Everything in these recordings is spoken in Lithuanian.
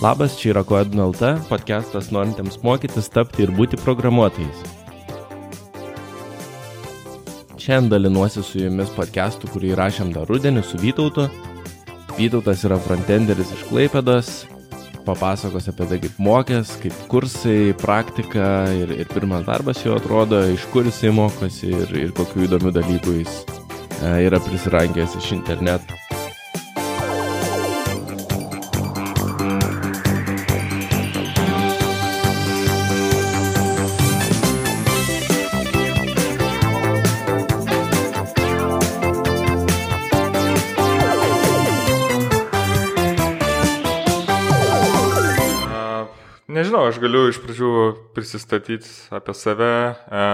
Labas, čia yra Koedun LT, podcastas norintiems mokytis, tapti ir būti programuotojais. Šiandien dalinuosi su jumis podcastu, kurį rašėm dar rudenį su Vytautu. Vytautas yra frontenderis iš Klaipėdos, papasakos apie tai, kaip mokės, kaip kursai, praktika ir, ir pirmas darbas jo atrodo, iš kur jisai mokosi ir, ir kokių įdomių dalykų jis e, yra prisirankęs iš interneto. Aš galiu iš pradžių prisistatyti apie save. E,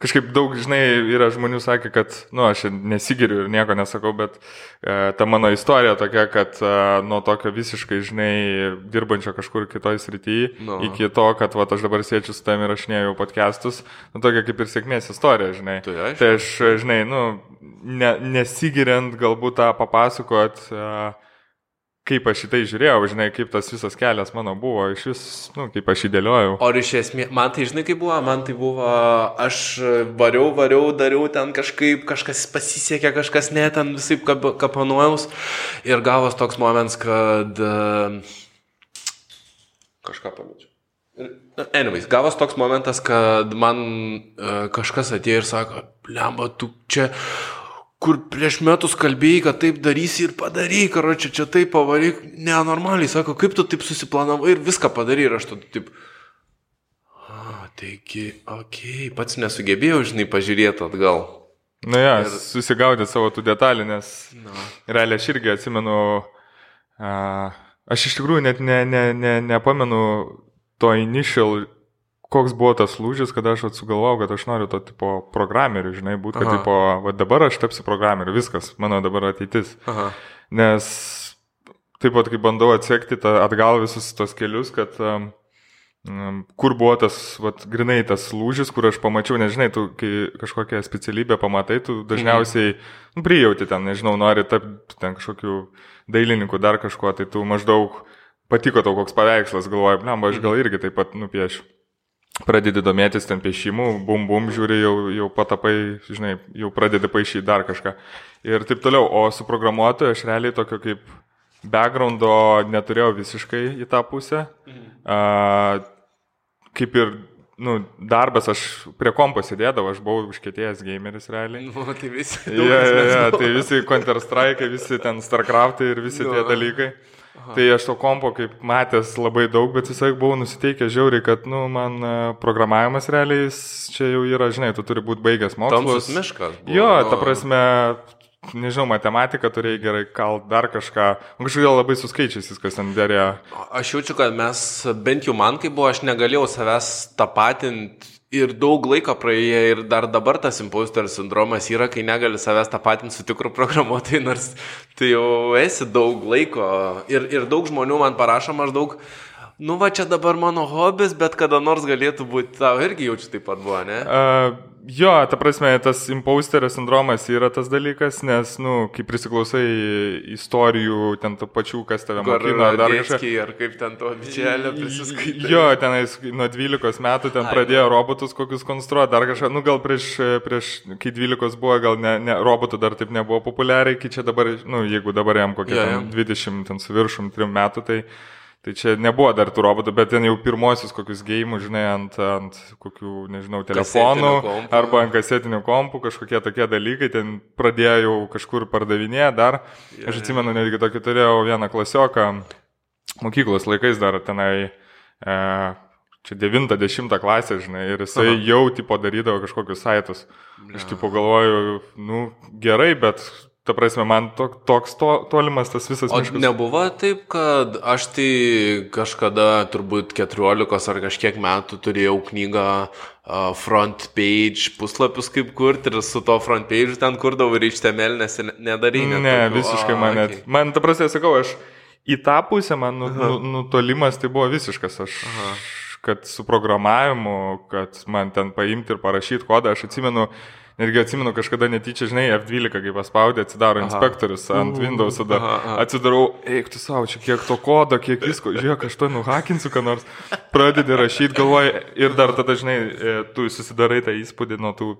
kažkaip daug, žinai, yra žmonių sakė, kad, nu, aš nesigiriu ir nieko nesakau, bet e, ta mano istorija tokia, kad e, nuo tokio visiškai, žinai, dirbančio kažkur kitoj srityje, Nu. iki to, kad, va, aš dabar sėdžiu su tavimi ir rašinėjau podcastus, nu, tokia kaip ir sėkmės istorija, žinai. Tai aišku. Tai aš, žinai, nu, ne, nesigiriant galbūt tą papasakot. E, kaip aš į tai žiūrėjau, žinai, kaip tas visas kelias mano buvo, iš vis, nu, kaip aš įdėliojau. O iš esmės, man tai žinai, kaip buvo, man tai buvo, aš variau, variau, dariau ten kažkaip, kažkas pasisekė, kažkas ne, ten visai kap- kapanuojaus. Ir gavos toks momentas, kad e, kažką pamečiau. Anyways, gavos toks momentas, kad man uh, kažkas atėjo ir sako, lemba, tu čia, kur prieš metus kalbėjai, kad taip darysi ir padarai, karoči, čia taip pavaryk, nenormaliai, sako, kaip tu taip susiplanavai ir viską padarai ir aš tada taip, a, taigi, okei, okay, pats nesugebėjau, žinai, pažiūrėti atgal. Na ja, Ir- susigaudė savo tų detalių, nes realiai aš irgi atsimenu, a, aš iš tikrųjų net ne, ne, ne, nepamenu to initial, koks buvo tas lūžis, kada aš sugalvojau, kad aš noriu to tipo programerių, žinai, būti, kad Aha. tipo, va dabar aš tapsiu programeriu, viskas, mano dabar ateitis. Aha. Nes taip pat, kai bandau atsekti tą, atgal visus tos kelius, kad um, kur buvo tas, vat, grinai tas lūžis, kur aš pamačiau, nežinai, tu, kai kažkokią specialybę pamatai, tu dažniausiai nu, prijauti ten, nežinau, nori tapti ten kažkokiu dailininku, dar kažkuo, tai tu maždaug patiko tau koks paveikslas, galvoji, blem, aš gal irgi taip pat nupiešiu. Pradedi domėtis ten piešimu, bum bum, žiūri, jau, jau patapai, žinai, jau pradedi paaišyti dar kažką. Ir taip toliau. O su programuotoju aš realiai tokio kaip backgroundo neturėjau visiškai į tą pusę. A, kaip ir, nu, darbas aš prie kompo sėdėdavau, aš buvau užkėtėjęs gameris realiai. Nu, tai visi. Ja, ja, ja, tai visi Counter-Strike, visi ten StarCraft ir visi Jo. tie dalykai. Tai aš to kompo kaip matęs labai daug, bet visai buvau nusiteikęs žiauriai, kad, nu, man e, programavimas realiai čia jau yra, žinai, tu turi būti baigęs mokslus. Tamsus miškas. buvo, Jo, nu. ta prasme, nežinau, matematiką turėjai gerai kalt, dar kažką. Man kažkodėl labai su skaičiais viskas ten dėrėjo. Aš jaučiu, kad mes, bent jau man kai buvo, aš negalėjau savęs tapatinti ir daug laiko praėjo ir dar dabar tas imposter sindromas yra, kai negali savęs tapatinti su tikru programuotoju, nors tai jau esi daug laiko ir, ir daug žmonių man parašo maždaug, nu va čia dabar mano hobis, bet kada nors galėtų būti, tau irgi jaučiu taip pat buvo, ne? Uh, jo, ta prasme, tas imposterio sindromas yra tas dalykas, nes, nu, kai prisiklausai istorijų, ten tų pačių, kas tave mokino, ar dar. Gorodiecki, ar kaip ten to bičelio prisiskaitai. Jo, tenais nuo 12 metų ten Ai, pradėjo robotus kokius konstruoti, dar kažką, nu gal prieš, prieš kai 12 buvo, gal ne, ne, robotų dar taip nebuvo populiariai, kai čia dabar, nu jeigu dabar jam kokie yeah, jo. 20 ten su viršum 3 metų, tai, tai čia nebuvo dar tų robotų, bet ten jau pirmosius kokius gėjimus, žinai, ant, ant kokių, nežinau, telefonų arba ant kasetinių kompų, kažkokie tokie dalykai, ten pradėjo jau kažkur pardavinėti dar. Jo, Aš atsimenu, netgi tokį turėjau vieną klasioką, mokyklos laikais dar tenai, e, čia 90 klasė, žinai, ir jisai. Aha. jau tipo darydavo kažkokius saitus. Aš tipo galvoju, nu gerai, bet ta prasme, man to, toks to, tolimas tas visas O miškas. nebuvo taip, kad aš tai kažkada, turbūt 14 ar kažkiek metų turėjau knygą uh, front page puslapius kaip kurti ir su to front page ten kurdavau ir HTML, nes ne- nedarai. net Ne, tokių. visiškai A, man net. okei. Man, ta prasme, sakau, aš į tą pusę man nu, nu, nutolimas tai buvo visiškas. Aš, Aha. kad su programavimu, kad man ten paimti ir parašyti kodą, aš atsimenu, Netgi atsimenu kažkada netyčia, žinai, F12, kai paspaudė, atsidaro inspektorius ant Windows, tada. aha, aha. atsidarau, eik tu savo, čia kiek to kodo, kiek visko, žiūrėk, aš to nuhakinsiu, ką nors, pradedi rašyti, galvoji, ir dar tada, žinai, e, tu susidarai tą įspūdį nuo tų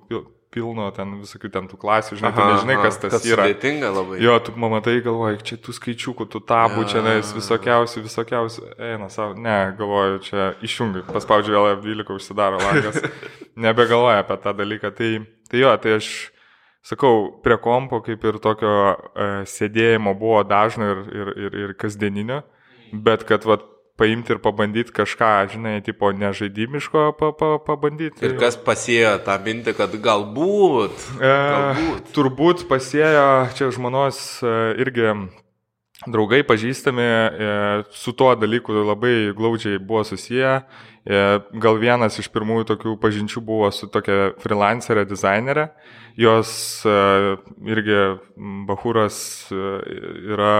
pilno ten visokių ten tų klasių, žinai, tu nežinai, kas tas kas yra. Sudėtinga labai. Jo, tu pamatai, galvoji, čia tų skaičiukų, tų tabų, čia nais visokiausių, visokiausių, eina savo, ne, galvoju, čia išjungiu, paspaudžiu vėl F12, užsidaro langas, nebegalvoju apie tą dalyką. Tai, tai jo, tai aš sakau, prie kompo kaip ir tokio e, sėdėjimo buvo dažno ir, ir, ir, ir kasdieninio, bet kad vat, paimti ir pabandyti kažką, žinai, tipo nežaidimiško pa, pa, pabandyti. Ir kas pasėjo tą mintį, kad galbūt. E, Galbūt. turbūt pasėjo čia žmonos e, irgi draugai pažįstami, e, su tuo dalyku labai glaudžiai buvo susiję. E, gal vienas iš pirmųjų tokių pažinčių buvo su tokia freelancerė, dizainerė. Jos e, irgi Bahūras e, yra,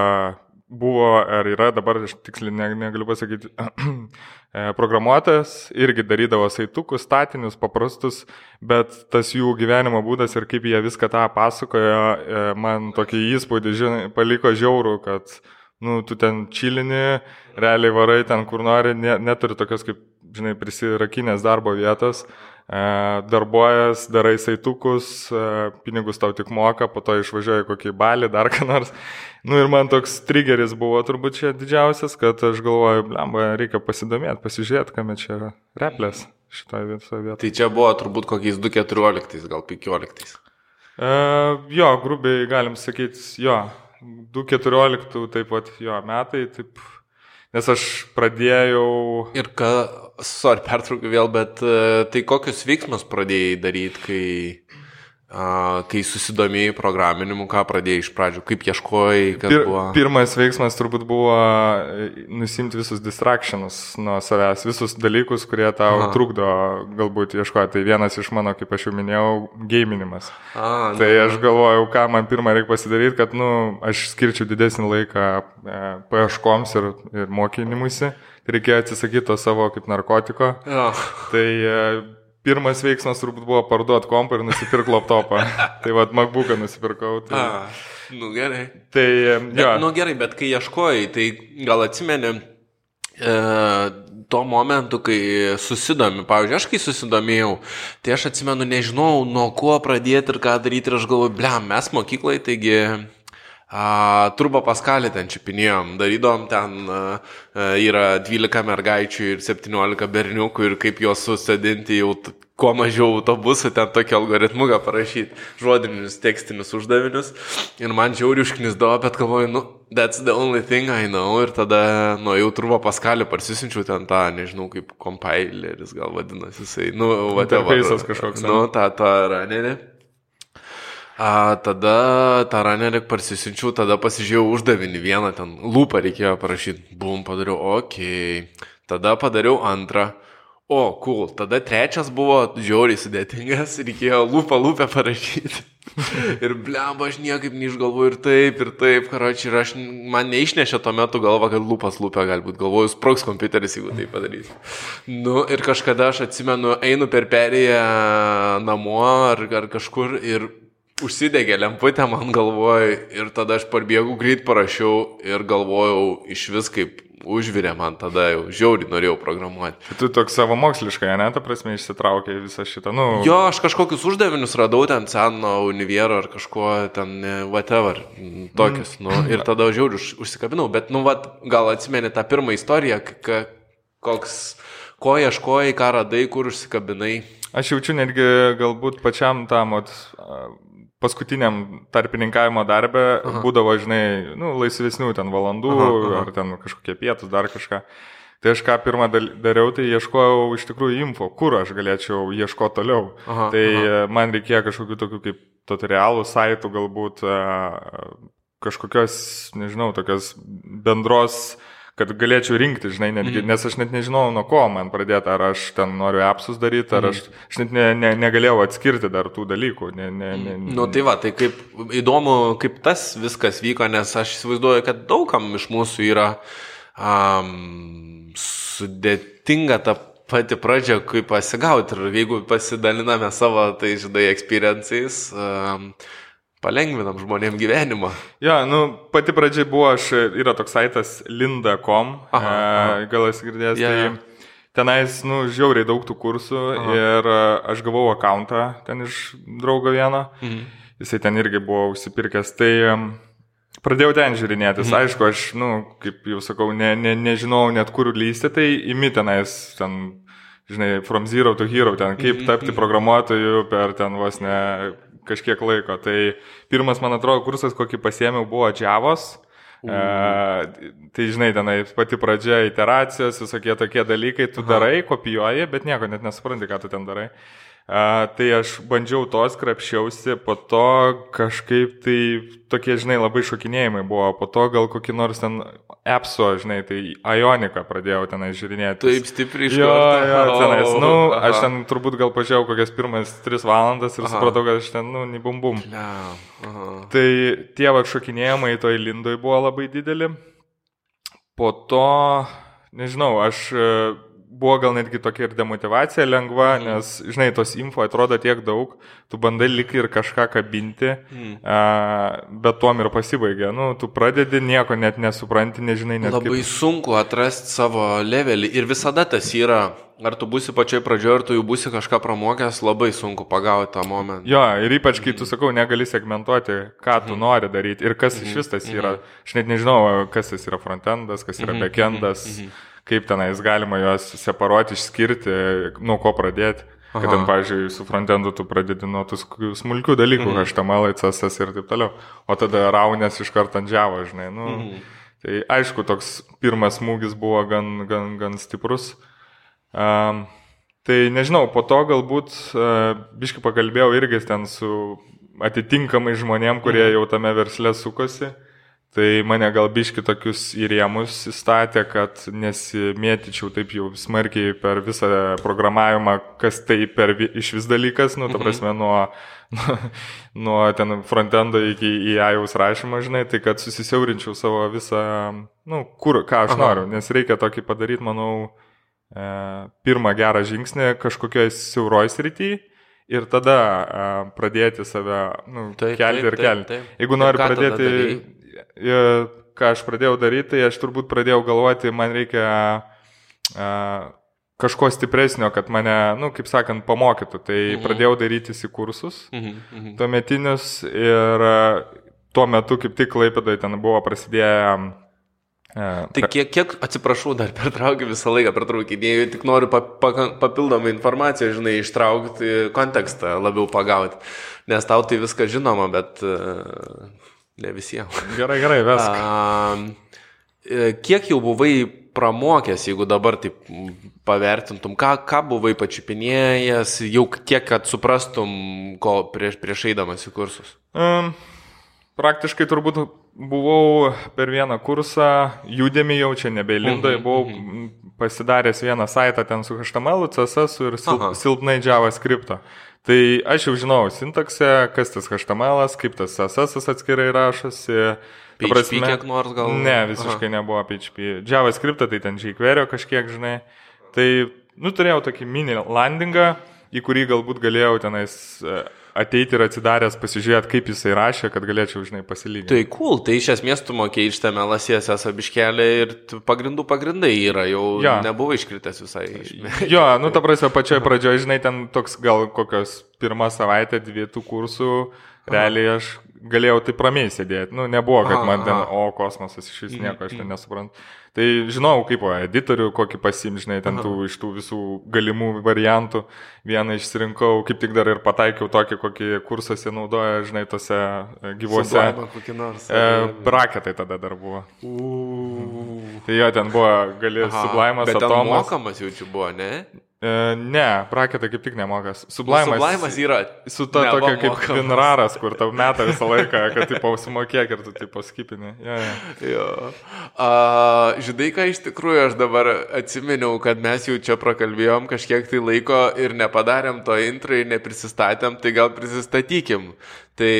buvo ar yra, dabar aš tiksliai ne- negaliu pasakyti, e, programuotojas, irgi darydavo saitukus, statinius, paprastus, bet tas jų gyvenimo būdas ir kaip jie viską tą pasakojo, e, man tokį įspūdį žinai, paliko žiaurų, kad nu, tu ten čilini, realiai varai ten kur nori, ne, neturi tokios kaip, žinai, prisirakinės darbo vietos, darbuojas, darai saitukus, e, pinigus tau tik moka, po to išvažiuoji kokį balį, dar ką nors. Nu ir man toks triggeris buvo turbūt čia didžiausias, kad aš galvoju, blemba, reikia pasidomėti, pasižiūrėti, kame čia yra replės šitoje vietoje. vietoje. Tai čia buvo turbūt kokiais 2.14, gal 15. E, jo, grubiai galim sakyti, jo, 2.14 taip pat jo metai, taip, nes aš pradėjau, Ir ką, sorry, pertraukiu vėl, bet e, tai kokius veiksmus pradėjai daryti, kai, kai susidomėjai programinimu, ką pradėjai iš pradžių, kaip ieškojai, kas pir, buvo. pirmas veiksmas turbūt buvo e, nusimti visus distractionus nuo savęs, visus dalykus, kurie tau Aha. Trukdo galbūt ieškoti. Tai vienas iš mano, kaip aš jau minėjau, gaminimas. A, Tai aš galvojau, ką man pirmą reikia pasidaryti, kad, nu, aš skirčiau didesnį laiką e, paieškoms ir, ir mokinimuisi. Reikėjo atsisakyti to savo kaip narkotiko. Jo. Tai e, pirmas veiksmas turbūt buvo parduoti kompą ir nusipirkti laptopą. tai vad, MacBooką nusipirkau. Tai, A, nu gerai. tai Bet, jo. nu gerai, bet kai ieškojai, tai gal atsimeni e, tuo momentu, kai susidomi, pavyzdžiui, aš kai susidomėjau, tai aš atsimenu, nežinau, nuo ko pradėti ir ką daryti ir aš galvoju, blem, mes mokyklai, taigi a, turbo paskalį ten čipinėjom, darydom ten a, yra 12 mergaičių ir 17 berniukų ir kaip juos susadinti jau kuo mažiau autobusų, ten tokį algoritmuką parašyti, žodinius, tekstinius uždavinius. Ir man žiauriai užknisdavo, bet galvoju, nu, that's the only thing I know. Ir tada nuėjau turbo paskalį, parsisinčiau ten tą, nežinau, kaip compileris gal vadinasi, jisai, nu, whatever. Interface'as kažkoks, Nu, tą, tą runnerį. A, tada tą runnerį parsisinčiau, tada pasižiūrėjau uždavinį vieną, ten lūpą reikėjo parašyti, bum, padariau, okei. Okay. Tada padariau antrą. O, cool. Tada trečias buvo žiauriai sudėtingas, reikėjo lūpą lūpę parašyti. ir blemba, aš niekaip neišgalvoju ir taip, ir taip, karoči, ir aš, man neišnešė tuo metu galva, kad lūpas lūpė galbūt, galvoju, sproks kompiuteris, jeigu tai padarys. Nu, ir kažkada aš atsimenu, einu per perėją namo ar, ar kažkur ir užsidegė lemputė man galvoj ir tada aš parbėgau greit parašiau ir galvojau iš vis kaip užvirė man tada jau žiauriai norėjau programuoti. Tu toks savo moksliškai, ne, ta prasme, išsitraukė visą šitą, nu, Jo, aš kažkokius uždavinius radau ten seno univiero ar kažko ten, e, whatever, tokius, nu, ir tada žiauriai už, užsikabinau, bet, nu, vat, gal atsimeni tą pirmą istoriją, koks, ko ieškojai, ką radai, kur užsikabinai. Aš jaučiu netgi galbūt pačiam tam ot, a, paskutiniam tarpininkavimo darbę Aha. būdavo, žinai, nu, laisvesnių ten valandų Aha, aha, ar ten kažkokie pietus, dar kažką. Tai aš ką pirmą dariau, tai ieškojau iš tikrųjų info, kur aš galėčiau ieškoti toliau. Aha, tai aha. aha. man reikėjo kažkokių tokių kaip tutorialų saitų, galbūt a, kažkokios, nežinau, tokios bendros kad galėčiau rinkti, žinai, netgi, mm. nes aš net nežinau, nuo ko man pradėti, ar aš ten noriu appsus daryti, ar aš, aš net ne, ne, negalėjau atskirti dar tų dalykų. Ne, ne, ne, Nu tai va, tai kaip įdomu, kaip tas viskas vyko, nes aš įsivaizduoju, kad daugam iš mūsų yra um, sudėtinga ta pati pradžia, kaip pasigauti ir jeigu pasidaliname savo, tai žinai, experiences, um, palengvinam žmonėm gyvenimą. Jo, nu, pati pradžia buvo, aš, yra toks saitas linda.com, e, gal esi girdėjęs, Jo, tai tenais, nu, žiauriai daug tų kursų Aha. ir e, aš gavau akantą ten iš draugo vieno, Mhm. jisai ten irgi buvo užsipirkęs, tai pradėjau ten žiūrinėtis, Mhm. aišku, aš, nu, kaip jau sakau, ne, ne, nežinau net kur lysti, tai imi tenais, ten, žinai, from zero to hero, ten kaip Mhm, tapti programuotoju per ten vos ne kažkiek laiko. Tai pirmas, man atrodo, kursas, kokį pasėmiau, buvo Javos. E, tai žinai, tenai pati pradžia, iteracijos, visokie tokie dalykai, tu darai, kopijuoji, bet nieko net nesupranti, ką tu ten darai. A, tai aš bandžiau tos, krapščiausi, po to kažkaip tai tokie, žinai, labai šokinėjimai buvo, po to gal kokį nors ten appso, žinai, tai Ioniką pradėjau tenai žiūrinėti. Taip stipriai iš Jo, jo, tenais, nu, aš ten turbūt gal pažiūrėjau kokias pirmas tris valandas ir Aha. supratau, kad aš ten, nu, nei bum bum. Ne, aha. Tai tie va šokinėjimai toj lindoj buvo labai dideli. Po to, nežinau, aš buvo gal netgi tokia ir demotivacija lengva, Mhm. nes, žinai, tos info atrodo tiek daug, tu bandai lik ir kažką kabinti, Mhm. a, bet tuom ir pasibaigia. Nu, tu pradedi, nieko net nesupranti, nežinai net Labai kaip. sunku atrasti savo levelį ir visada tas yra. Ar tu būsi pačioj pradžioje, ar tu jau būsi kažką pramokęs, labai sunku pagauti tą momentą. Jo, ir ypač, kai tu Mhm. sakau, negali segmentuoti, ką tu nori daryti ir kas Mhm. iš vis tas yra. Aš net nežinau, kas tas yra frontendas, kas Mhm. yra backendas, kaip tenais galima juos separuoti, išskirti, nuo ko pradėti. Kad Aha. ten, pavyzdžiui, su frontendu tu pradedi nuo tų smulkių dalykų, Mhm. HTML, CSS ir taip toliau. O tada raunės iš karto ant džiavo, žinai. Nu, Mhm. Tai aišku, toks pirmas smūgis buvo gan, gan, gan stiprus. Um, tai nežinau, po to galbūt uh, biškai pakalbėjau irgi ten su atitinkamai žmonėm, kurie Mhm. jau tame versle sukosi. Tai mane gal biški tokius įrėmus įstatė, kad nesimėtyčiau taip jau smarkiai per visą programavimą, kas tai per iš vis dalykas, nu, ta Mhm. prasme, nuo, nuo, nuo ten frontendo iki į AIUS rašymą, žinai, tai kad susisiaurinčiau savo visą, nu, kur, ką aš Aha. noriu, nes reikia tokį padaryti, manau, e, pirmą gerą žingsnį kažkokioje siauroj srityje. Ir tada a, pradėti save nu, Taip, kelti taip, ir taip, kelti. taip. Jeigu Ir nori ką pradėti, e, ką aš pradėjau daryti, tai aš turbūt pradėjau galvoti, man reikia a, kažko stipresnio, kad mane, nu, kaip sakant, pamokytų. Tai Mhm. pradėjau darytis į kursus Mhm, mhm. tuometinius ir tuo metu kaip tik Klaipėdai ten buvo prasidėję. Tai kiek, kiek, atsiprašau, dar pertraukiu visą laiką, pertraukinėjau, tik noriu pa, pa, papildomą informaciją, žinai, ištraukti kontekstą, labiau pagauti. Nes tau tai viskas žinoma, bet uh, ne visiems. Gerai, gerai, vesk. A, e, kiek jau buvai pramokęs, jeigu dabar taip pavertintum, ką, ką buvai pačiupinėjęs, jau kiek, kad suprastum, ko prieš, prieš eidamas į kursus? Um, praktiškai turbūt buvau per vieną kursą, judėmi jau čia nebeilindai, Mhm, buvau m, pasidaręs vieną saitą ten su HTML, CSS ir sil, Aha. silpnai JavaScript. Tai aš jau žinau sintaksę, kas tas HTML, kaip tas CSS atskirai rašosi. PHP kiek nors gal? Ne, visiškai nebuvo PHP. JavaScript, tai ten jQuery kažkiek, žinai. Tai, nu, turėjau tokį mini landingą, į kurį galbūt galėjau tenais e, ateiti ir atsidaręs pasižiūrėti, kaip jisai rašė, kad galėčiau, žinai, pasilyginti. Tai cool, tai iš esmės tu mokėjai iš tame lasiesias abiškelį ir pagrindų pagrindai yra, jau Jo. nebuvo iškritęs visai. Jo, nu, ta prasme, pačioje pradžioje, žinai, ten toks gal kokios pirmą savaitę, dvi tų kursų, realiai aš galėjau taip ramiai sėdėti. Nu, nebuvo, kad Aha, man ten, aha. o, kosmosas iš vis nieko, aš ten nesuprantu. Tai žinau, kaip o, editorių kokį pasim, žinai, ten tų iš tų visų galimų variantų. Vieną išsirinkau, kaip tik dar ir pataikiau tokį, kokį kursuose naudoja, žinai, tose e, gyvuose. Nors. E, braketai tada dar buvo. Tai jo, ten buvo, gali sublaimas, Bet atomas. mokamas jaučiu buvo, ne? E, ne, braketai kaip tik nemokas. Sublaimas. Sublaimas yra. Su to neva tokia kaip vinraras, kur tau meta visą laiką, kad tipo sumokėk ir tu tipo skipini. Ja, ja. Jo. A, žinai, ką iš tikrųjų aš dabar atsiminiau, kad mes jau čia prakalbėjom kažkiek tai laiko ir nepadarėm to intro ir neprisistatėm, tai gal prisistatykim. Tai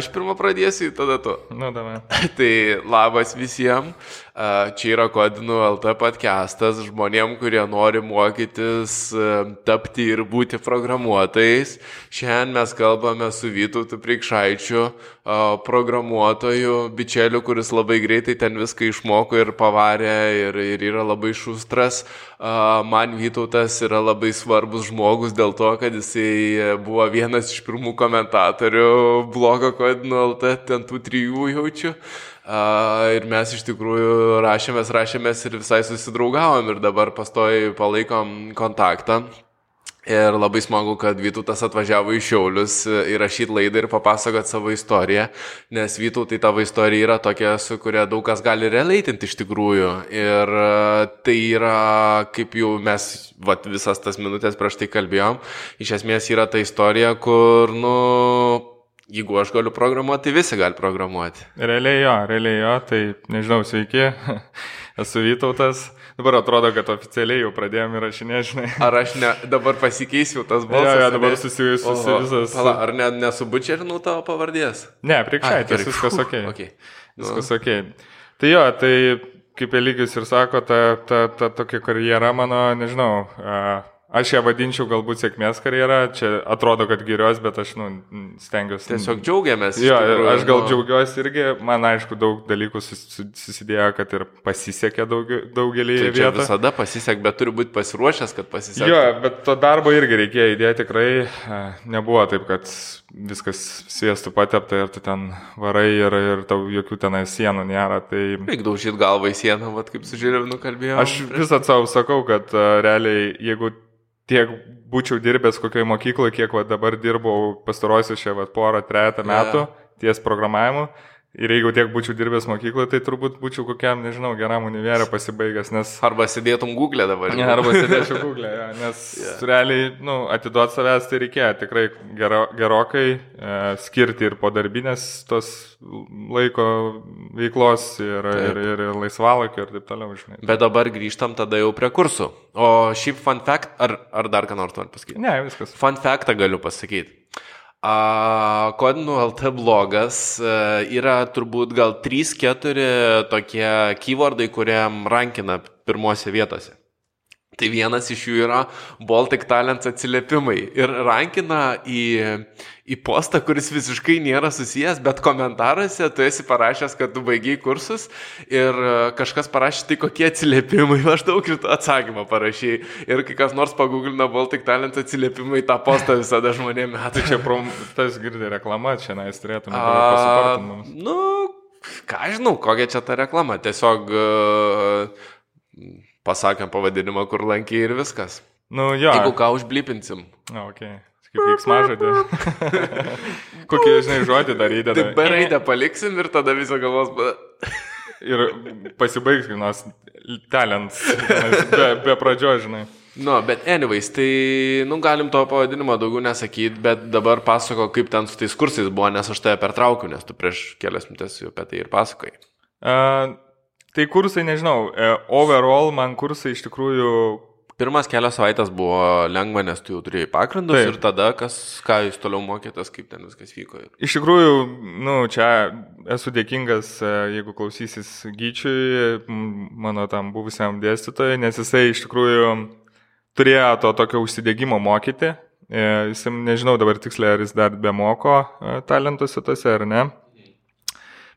aš pirmą pradėsiu, tada tu. Nu, davai. Tai labas visiems. Čia yra Kodinų LT podcastas žmonėm, kurie nori mokytis, tapti ir būti programuotojais. Šiandien mes kalbame su Vytautu Prikšaičiu, programuotoju, bičeliu, kuris labai greitai ten viską išmoko ir pavarė ir, ir yra labai šustras. Man Vytautas yra labai svarbus žmogus dėl to, kad jisai buvo vienas iš pirmų komentatorių blogo Kodinų LT, ten tų trijų jaučiu. Uh, ir mes iš tikrųjų rašėmės, rašėmės ir visai susidraugavom ir dabar pastoji palaikom kontaktą. Ir labai smagu, kad Vytautas atvažiavo į Šiaulius įrašyti laidą ir papasakot savo istoriją, nes Vytautai tavo istorija yra tokia, su kuria daug kas gali releitinti iš tikrųjų. Ir tai yra, kaip jau mes vat, visas tas minutės prieš tai kalbėjom, iš esmės yra ta istorija, kur, nu, Jeigu aš galiu programuoti, tai visi gali programuoti. Realiai jo, realiai jo, tai nežinau, sveiki, esu Vytautas. Dabar atrodo, kad oficialiai jau pradėjome įrašinėti, žinai. Ar aš ne, dabar pasikeisiu tas balsas? Ja, ja, dabar susijusiu su visas. Pala, ar ne, nesubučerinau tavo pavardės? Ne, prikšaitis, viskas ok. okay. Viskas nu. ok. Tai jo, tai kaip Eligijus ir sako, ta, ta, ta tokia karjera mano, nežinau, uh, Aš ją vadinčiau galbūt sėkmės karjerą, čia atrodo, kad gerios, bet aš nu, stengiuosi. Tiesiog džiaugiamės. Jo, tikrųjų, aš gal nu... džiaugiuosi irgi, man aišku, daug dalykų susidėjo, kad ir pasisekė daug, daugelį tai vietų. Visada pasisek, bet turi būti pasiruošęs, kad pasisekė. Jo, bet to darbo irgi reikėjo įdėti tikrai, nebuvo taip, kad viskas sviestų patepta ir tu ten varai ir, ir tau jokių tenai sienų nėra. Tai... Reikia daužyti galvą į sieną, vat, kaip su Žilvinu kalbėjau. Aš visą savo sakau, kad realiai, jeigu tiek būčiau dirbęs kokioje mokykloje, kiek va, dabar dirbau pastarosius šią porą, trejata metų yeah. ties programavimu, Ir jeigu tiek būčiau dirbęs mokykloje, tai turbūt būčiau kokiam, nežinau, geram univerė pasibaigęs, nes... Arba sėdėtum Google dabar. Ne, arba sėdėčiau Google, ja, nes yeah. realiai, nu, atiduot savęs tai reikėjo tikrai gero, gerokai e, skirti ir po darbinės tos laiko veiklos ir, taip. ir, ir, ir laisvalakio ir taip toliau, žinai. Bet dabar grįžtam tada jau prie kursų. O šiaip fun fact, ar, ar dar ką nors noriu pasakyti? Ne, viskas. Fun factą galiu pasakyti. Kodinų LT blogas e, yra turbūt gal 3-4 tokie keywordai, kurie rankina pirmose vietose. Tai vienas iš jų yra Baltic Talents atsiliepimai. Ir rankina į, į postą, kuris visiškai nėra susijęs, bet komentaruose tu esi parašęs, kad tu baigiai kursus ir kažkas parašė, tai kokie atsiliepimai, maždaug ir tu atsakymą parašy. Ir kai kas nors pagooglina Baltic Talents atsiliepimai, tą postą visada žmonėms metai. Tai čia prom, tas girdė reklama, čia nais turėtume pasipasakyti. Nu, ką žinau, kokia čia ta reklama. Tiesiog uh, pasakėm pavadinimą, kur lankiai ir viskas. Nu, jo. Jeigu ką užblipinsim. Na, ok. Kaip veiksmažodį. Kokį, žinai, žodį dar įdeda. Taip, B raidę paliksim ir tada viso galvos. ir pasibaigs, nors talents. Be, be pradžio, žinai. Nu, bet anyways, tai, nu, galim to pavadinimo daugiau nesakyti, bet dabar pasako, kaip ten su tais kursais buvo, nes aš tave pertraukiu, nes tu prieš kelias minutės jau apie tai ir pasakai. Uh, Tai kursai, nežinau, e, overall man kursai iš tikrųjų. Pirmas kelias savaitės buvo lengva, nes tu jau turėjai pagrindus Taip. ir tada, kas, ką jūs toliau mokėtės, kaip ten viskas vyko. Iš tikrųjų, nu, čia esu dėkingas, e, jeigu klausysis Gyčiui, mano tam buvusiam dėstytojui, nes jisai iš tikrųjų turėjo to tokio užsidėgymo mokyti. E, jis, nežinau dabar tiksliai, ar jis dar be moko talentuose tose ar ne.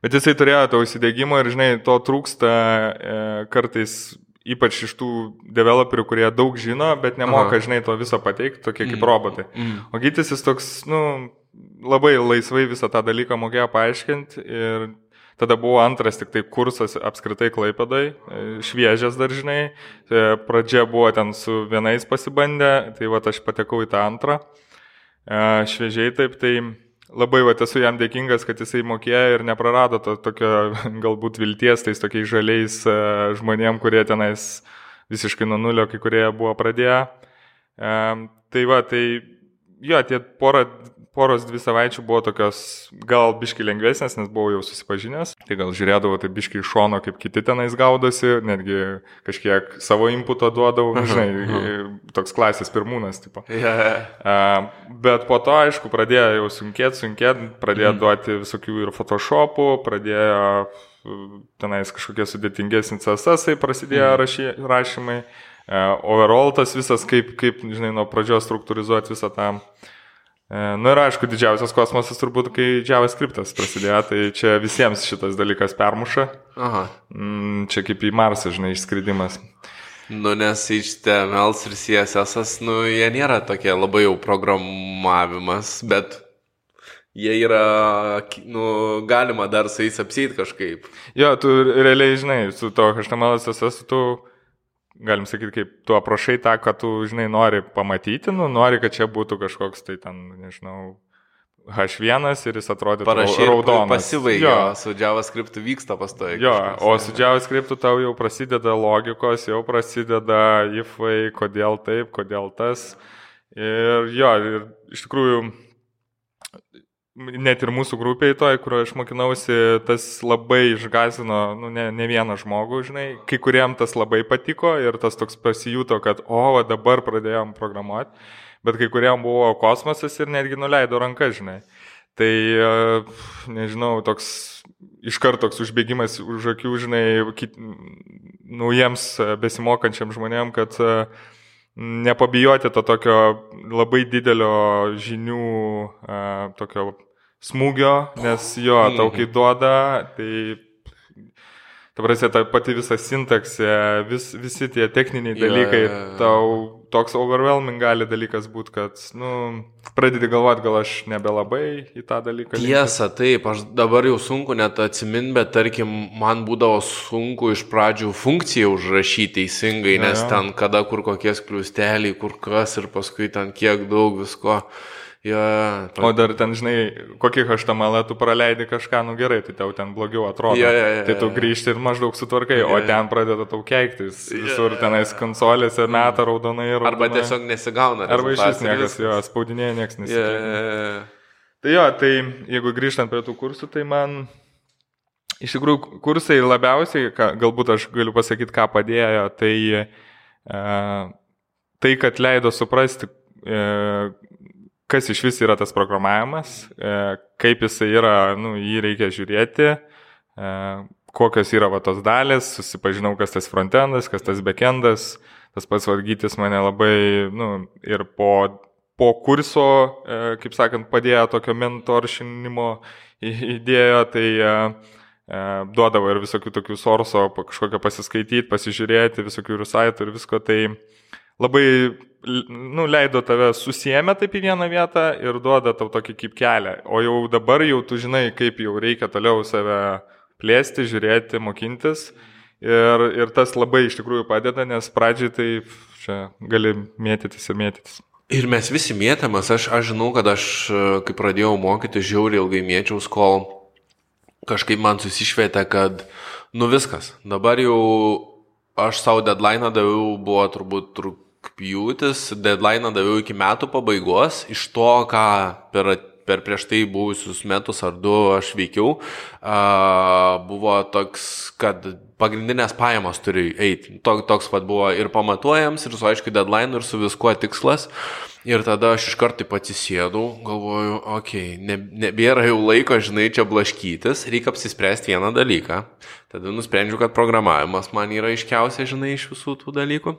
Bet jisai turėjo to įsidėgymo ir, žinai, to trūksta e, kartais ypač iš tų developerių, kurie daug žino, bet nemoka, Aha. žinai, to viso pateikti, tokie kaip mm. robotai. Mm. O gytis jis toks, nu, labai laisvai visą tą dalyką mokėjo paaiškinti ir tada buvo antras tik tai kursas apskritai klaipėdai, e, šviežias daržinai, e, pradžia buvo ten su vienais pasibandę, tai va aš patekau į tą antrą, e, šviežiai taip, tai labai va, esu jam dėkingas, kad jisai mokėjo ir neprarado to tokio galbūt vilties tais tokiais žaliais e, žmonėm, kurie tenais visiškai nuo nulio, kai kurie buvo pradėję. E, tai va, tai jo, tie porą poros dvi savaičių buvo tokios gal biški lengvesnės, nes buvau jau susipažinęs. Tai gal žiūrėdavau tai biški iš šono, kaip kiti tenais gaudosi, netgi kažkiek savo inputo duodavau, uh žinai, uh toks klasės pirmūnas, tipo. Yeah. Uh, bet po to, aišku, pradėjo jau sunkėti, sunkėti, pradėjo mm. duoti visokių ir Photoshopų, pradėjo tenais kažkokie sudėtingesni CSS prasidėjo Mhm. rašy, rašymai, e, overall tas visas, kaip, kaip, žinai, nuo pradžios struktūrizuoti visą tą. Na nu, ir aišku, didžiausias kosmosas turbūt, kai JavaScriptas prasidėjo, tai čia visiems šitas dalykas permuša. Aha. Mm, Čia kaip į Marsą, žinai, išskridimas. Nu, nes HTML ir CSS, nu, jie nėra tokie labai jau programavimas, bet jie yra, nu, galima dar su jais apsėti kažkaip. Jo, tu realiai, žinai, su to HTML, CSS, tu galim sakyti, kaip tu aprašai tą, ką tu, žinai, nori pamatyti, nu, nori, kad čia būtų kažkoks, tai ten, nežinau, H1 ir jis Parašai raudonas. Pasibaigia, Jo, su JavaScript vyksta pastoji. jo, o su JavaScript tau jau prasideda logikos, jau prasideda ifai, kodėl taip, kodėl tas. Ir jo, ir iš tikrųjų, net ir mūsų grupiai toj, kurioje aš mokinausi, tas labai išgazino, nu, ne, ne vieną žmogų, žinai, kai kuriem tas labai patiko ir tas toks pasijuto, kad, o, va, dabar pradėjom programuoti, bet kai kuriem buvo kosmosas ir netgi nuleido ranką, žinai. Tai, e, nežinau, toks iš karto toks užbėgimas už akių, žinai, kit, naujiems e, besimokančiam žmonėm, kad e, nepabijoti to tokio labai didelio žinių, tokio smūgio, nes jo, tau kai duoda, tai Ta prasme, ta pati visa sintaksė, vis, visi tie techniniai dalykai, jo, jo, jo. tau toks overwhelming gali dalykas būti, kad, nu, pradedi galvoti, gal aš nebelabai į tą dalyką. Tiesa, taip, aš dabar jau sunku net atsimin, bet tarkim, man būdavo sunku iš pradžių funkciją užrašyti teisingai, nes jo. ten kada kur kokie kliusteliai, kur kas ir paskui ten kiek daug visko. Ja, O dar ten, žinai, kokį HTML tu praleidi kažką, nu gerai, tai tau ten blogiau atrodo. Jo, jo, jo, tai tu jo. grįžti ir maždaug sutvarkai, o Jo, jo. ten pradeda tau keiktis. Visur tenais konsolėse meta raudonai ir... arba tiesiog nesigauna. Arba iš vis niekas, jo, spaudinėje niekas ja. Tai jo, tai jeigu grįžtant prie tų kursų, tai man iš tikrųjų kursai labiausiai, ką, galbūt aš galiu pasakyti, ką padėjo, tai e, tai, kad leido suprasti, e, kas iš vis yra tas programavimas, e, kaip jisai yra, nu, jį reikia žiūrėti, e, kokios yra va tos dalis, susipažinau, kas tas frontendas, kas tas backendas, tas pats vargytis mane labai, nu, ir po po kurso, e, kaip sakant, padėjo tokio mentoršinimo idėją, tai duodavo ir visokių tokių sorso, kažkokio pasiskaityti, pasižiūrėti, visokių rusaitų ir visko, tai labai, nu, leido tave susiemę taip į vieną vietą ir duoda tau tokį kaip kelią. O jau dabar jau tu žinai, kaip jau reikia toliau save plėsti, žiūrėti, mokintis. Ir, ir tas labai iš tikrųjų padeda, nes pradžiai tai čia gali mėtytis ir mėtytis. Ir mes visi mėtėmės, aš, aš žinau, kad aš, kai pradėjau mokyti, žiauriai ilgai mėčiaus, kol kažkaip man susišvietė, kad, nu viskas, dabar jau aš savo deadline daviau, buvo turbūt rūpjūtis, deadline daviau iki metų pabaigos, iš to, ką per, per prieš tai buvusius metus ar du aš veikiau, a, buvo toks, kad pagrindinės pajamos turi eiti. Tok, toks pat buvo ir pamatuojams, ir su aiškiai deadline, ir su viskuo tikslas. Ir tada aš iš karto taip atsisėdau, galvoju, okei, okay, ne, nebėra jau laiko, žinai, čia blaškytis, reikia apsispręsti vieną dalyką. Tada nusprendžiau, kad programavimas man yra iškiausia, žinai, iš visų tų dalykų.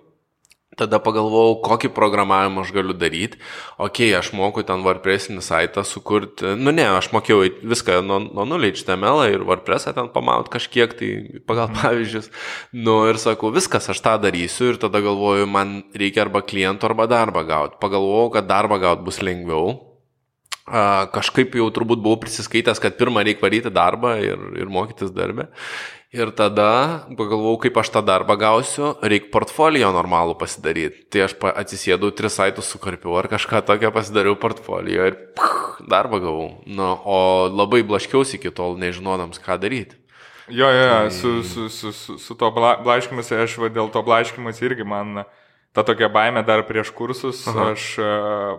Tada pagalvojau, kokį programavimą aš galiu daryti. Ok, aš moku ten WordPressinį saitą sukurti. Nu ne, aš mokėjau viską nuo, nuo nulio HTML ir WordPressą ten pamaut kažkiek, tai pagal pavyzdžius. Nu ir sakau, viskas, aš tą darysiu ir tada galvoju, man reikia arba klientų, arba darbą gauti. Pagalvojau, kad darbą gauti bus lengviau. Kažkaip jau turbūt buvau prisiskaitęs, kad pirmą reikia varyti darbą ir, ir mokytis darbę. Ir tada pagalvojau, kaip aš tą darbą gausiu, reikia portfolio normalų pasidaryti. Tai aš atsisėdau, tris saitus sukarpiau ar kažką tokio pasidariau portfolio ir puh, darbą gavau. Nu, o labai blaškiausi iki tol, nežinodams, ką daryti. Jo, jo, jo, su, su, su, su, su to bla- blaškymusi, aš va, dėl to blaškymusi irgi man ta tokia baime dar prieš kursus, Aha. aš uh,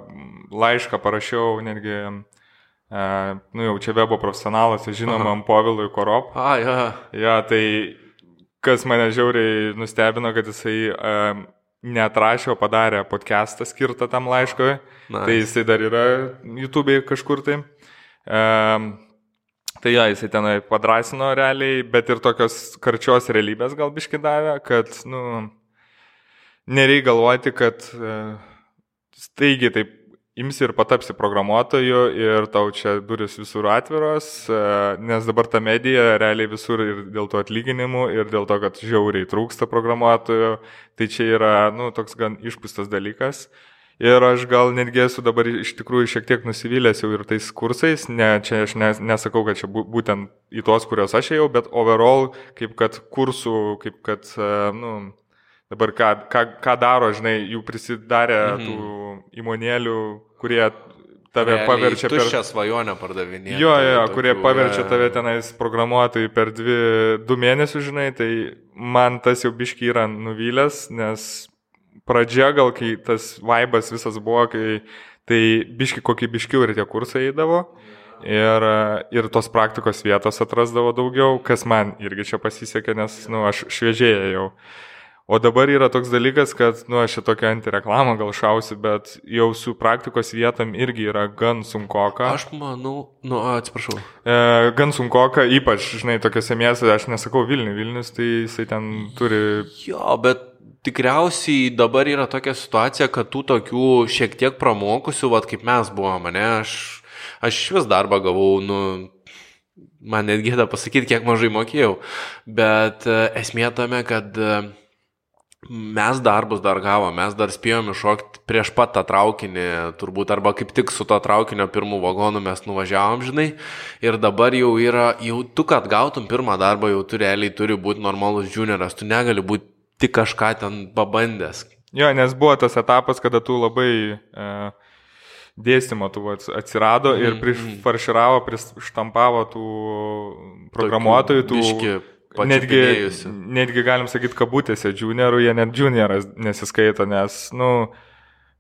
laišką parašiau netgi, nu jau čia webo profesionalas, žinomam Povilui Korop. A, ja. Jo, tai kas mane žiauriai nustebino, kad jisai um, neatrašė, o padarė podcastą skirtą tam laiškui. Nice. Tai jisai dar yra YouTube'e kažkur tai. Um, Tai jo, jisai tenai padrasino realiai, bet ir tokios karčios realybės gal biški davė, kad, nu, nereikia galvoti, kad e, staigiai taip imsi ir patapsi programuotoju ir tau čia duris visur atviros, e, nes dabar ta medija realiai visur ir dėl to atlyginimų, ir dėl to, kad žiauriai trūksta programuotojų, tai čia yra, nu, toks gan išpūstas dalykas. Ir aš gal netgi esu dabar iš tikrųjų šiek tiek nusivylęs jau ir tais kursais, ne, čia aš nes, nesakau, kad čia būtent į tuos, kuriuos aš ėjau, bet overall, kaip kad kursų, kaip kad, e, nu, dabar ką, ką, ką daro, žinai, jų prisidarė mhm. tų įmonėlių, kurie tave Realiai, paverčia per... Tuščią svajonę pardavinėti. Jo, jo, tokių, kurie paverčia tave tenais programuotojai per dvi, du mėnesius, žinai, tai man tas jau biški yra nuvylęs, nes pradžia gal, kai tas vaibas visas buvo, kai tai biški kokybiškiau ir tie kursai eidavo. Ir, ir tos praktikos vietos atrasdavo daugiau, kas man irgi čia pasisekė, nes, na, nu, aš šviežiai jau. O dabar yra toks dalykas, kad, nu, aš čia tokią antireklamą gal šausiu, bet jau su praktikos vietom irgi yra gan sunkoka. Aš manau, nu, atsiprašau. E, gan sunkoka, ypač, žinai, tokiuose miestuose, aš nesakau Vilnius, Vilnius, tai jisai ten turi. Jo, bet tikriausiai dabar yra tokia situacija, kad tų tokių šiek tiek pramokusių, vad kaip mes buvome, ne, aš, aš vis darbą gavau, nu, man net gėda pasakyti, kiek mažai mokėjau, bet e, esmė tame, kad e, Mes darbus dar gavom, mes dar spėjom iššokti prieš pat tą traukinį, turbūt, arba kaip tik su to traukinio pirmų vagonų mes nuvažiavom, žinai, ir dabar jau yra, jau tu, kad gautum pirmą darbą, jau tu realiai turi būti normalus junioras, tu negali būti tik kažką ten pabandęs. Jo, nes buvo tas etapas, kada tu labai e, dėstymo tų atsirado mm, ir prifarširavo, prištampavo tų programuotojų, tų... Biški netgi, netgi galim sakyti, kabutėse juniorų, jie net junioras nesiskaito, nes, nu,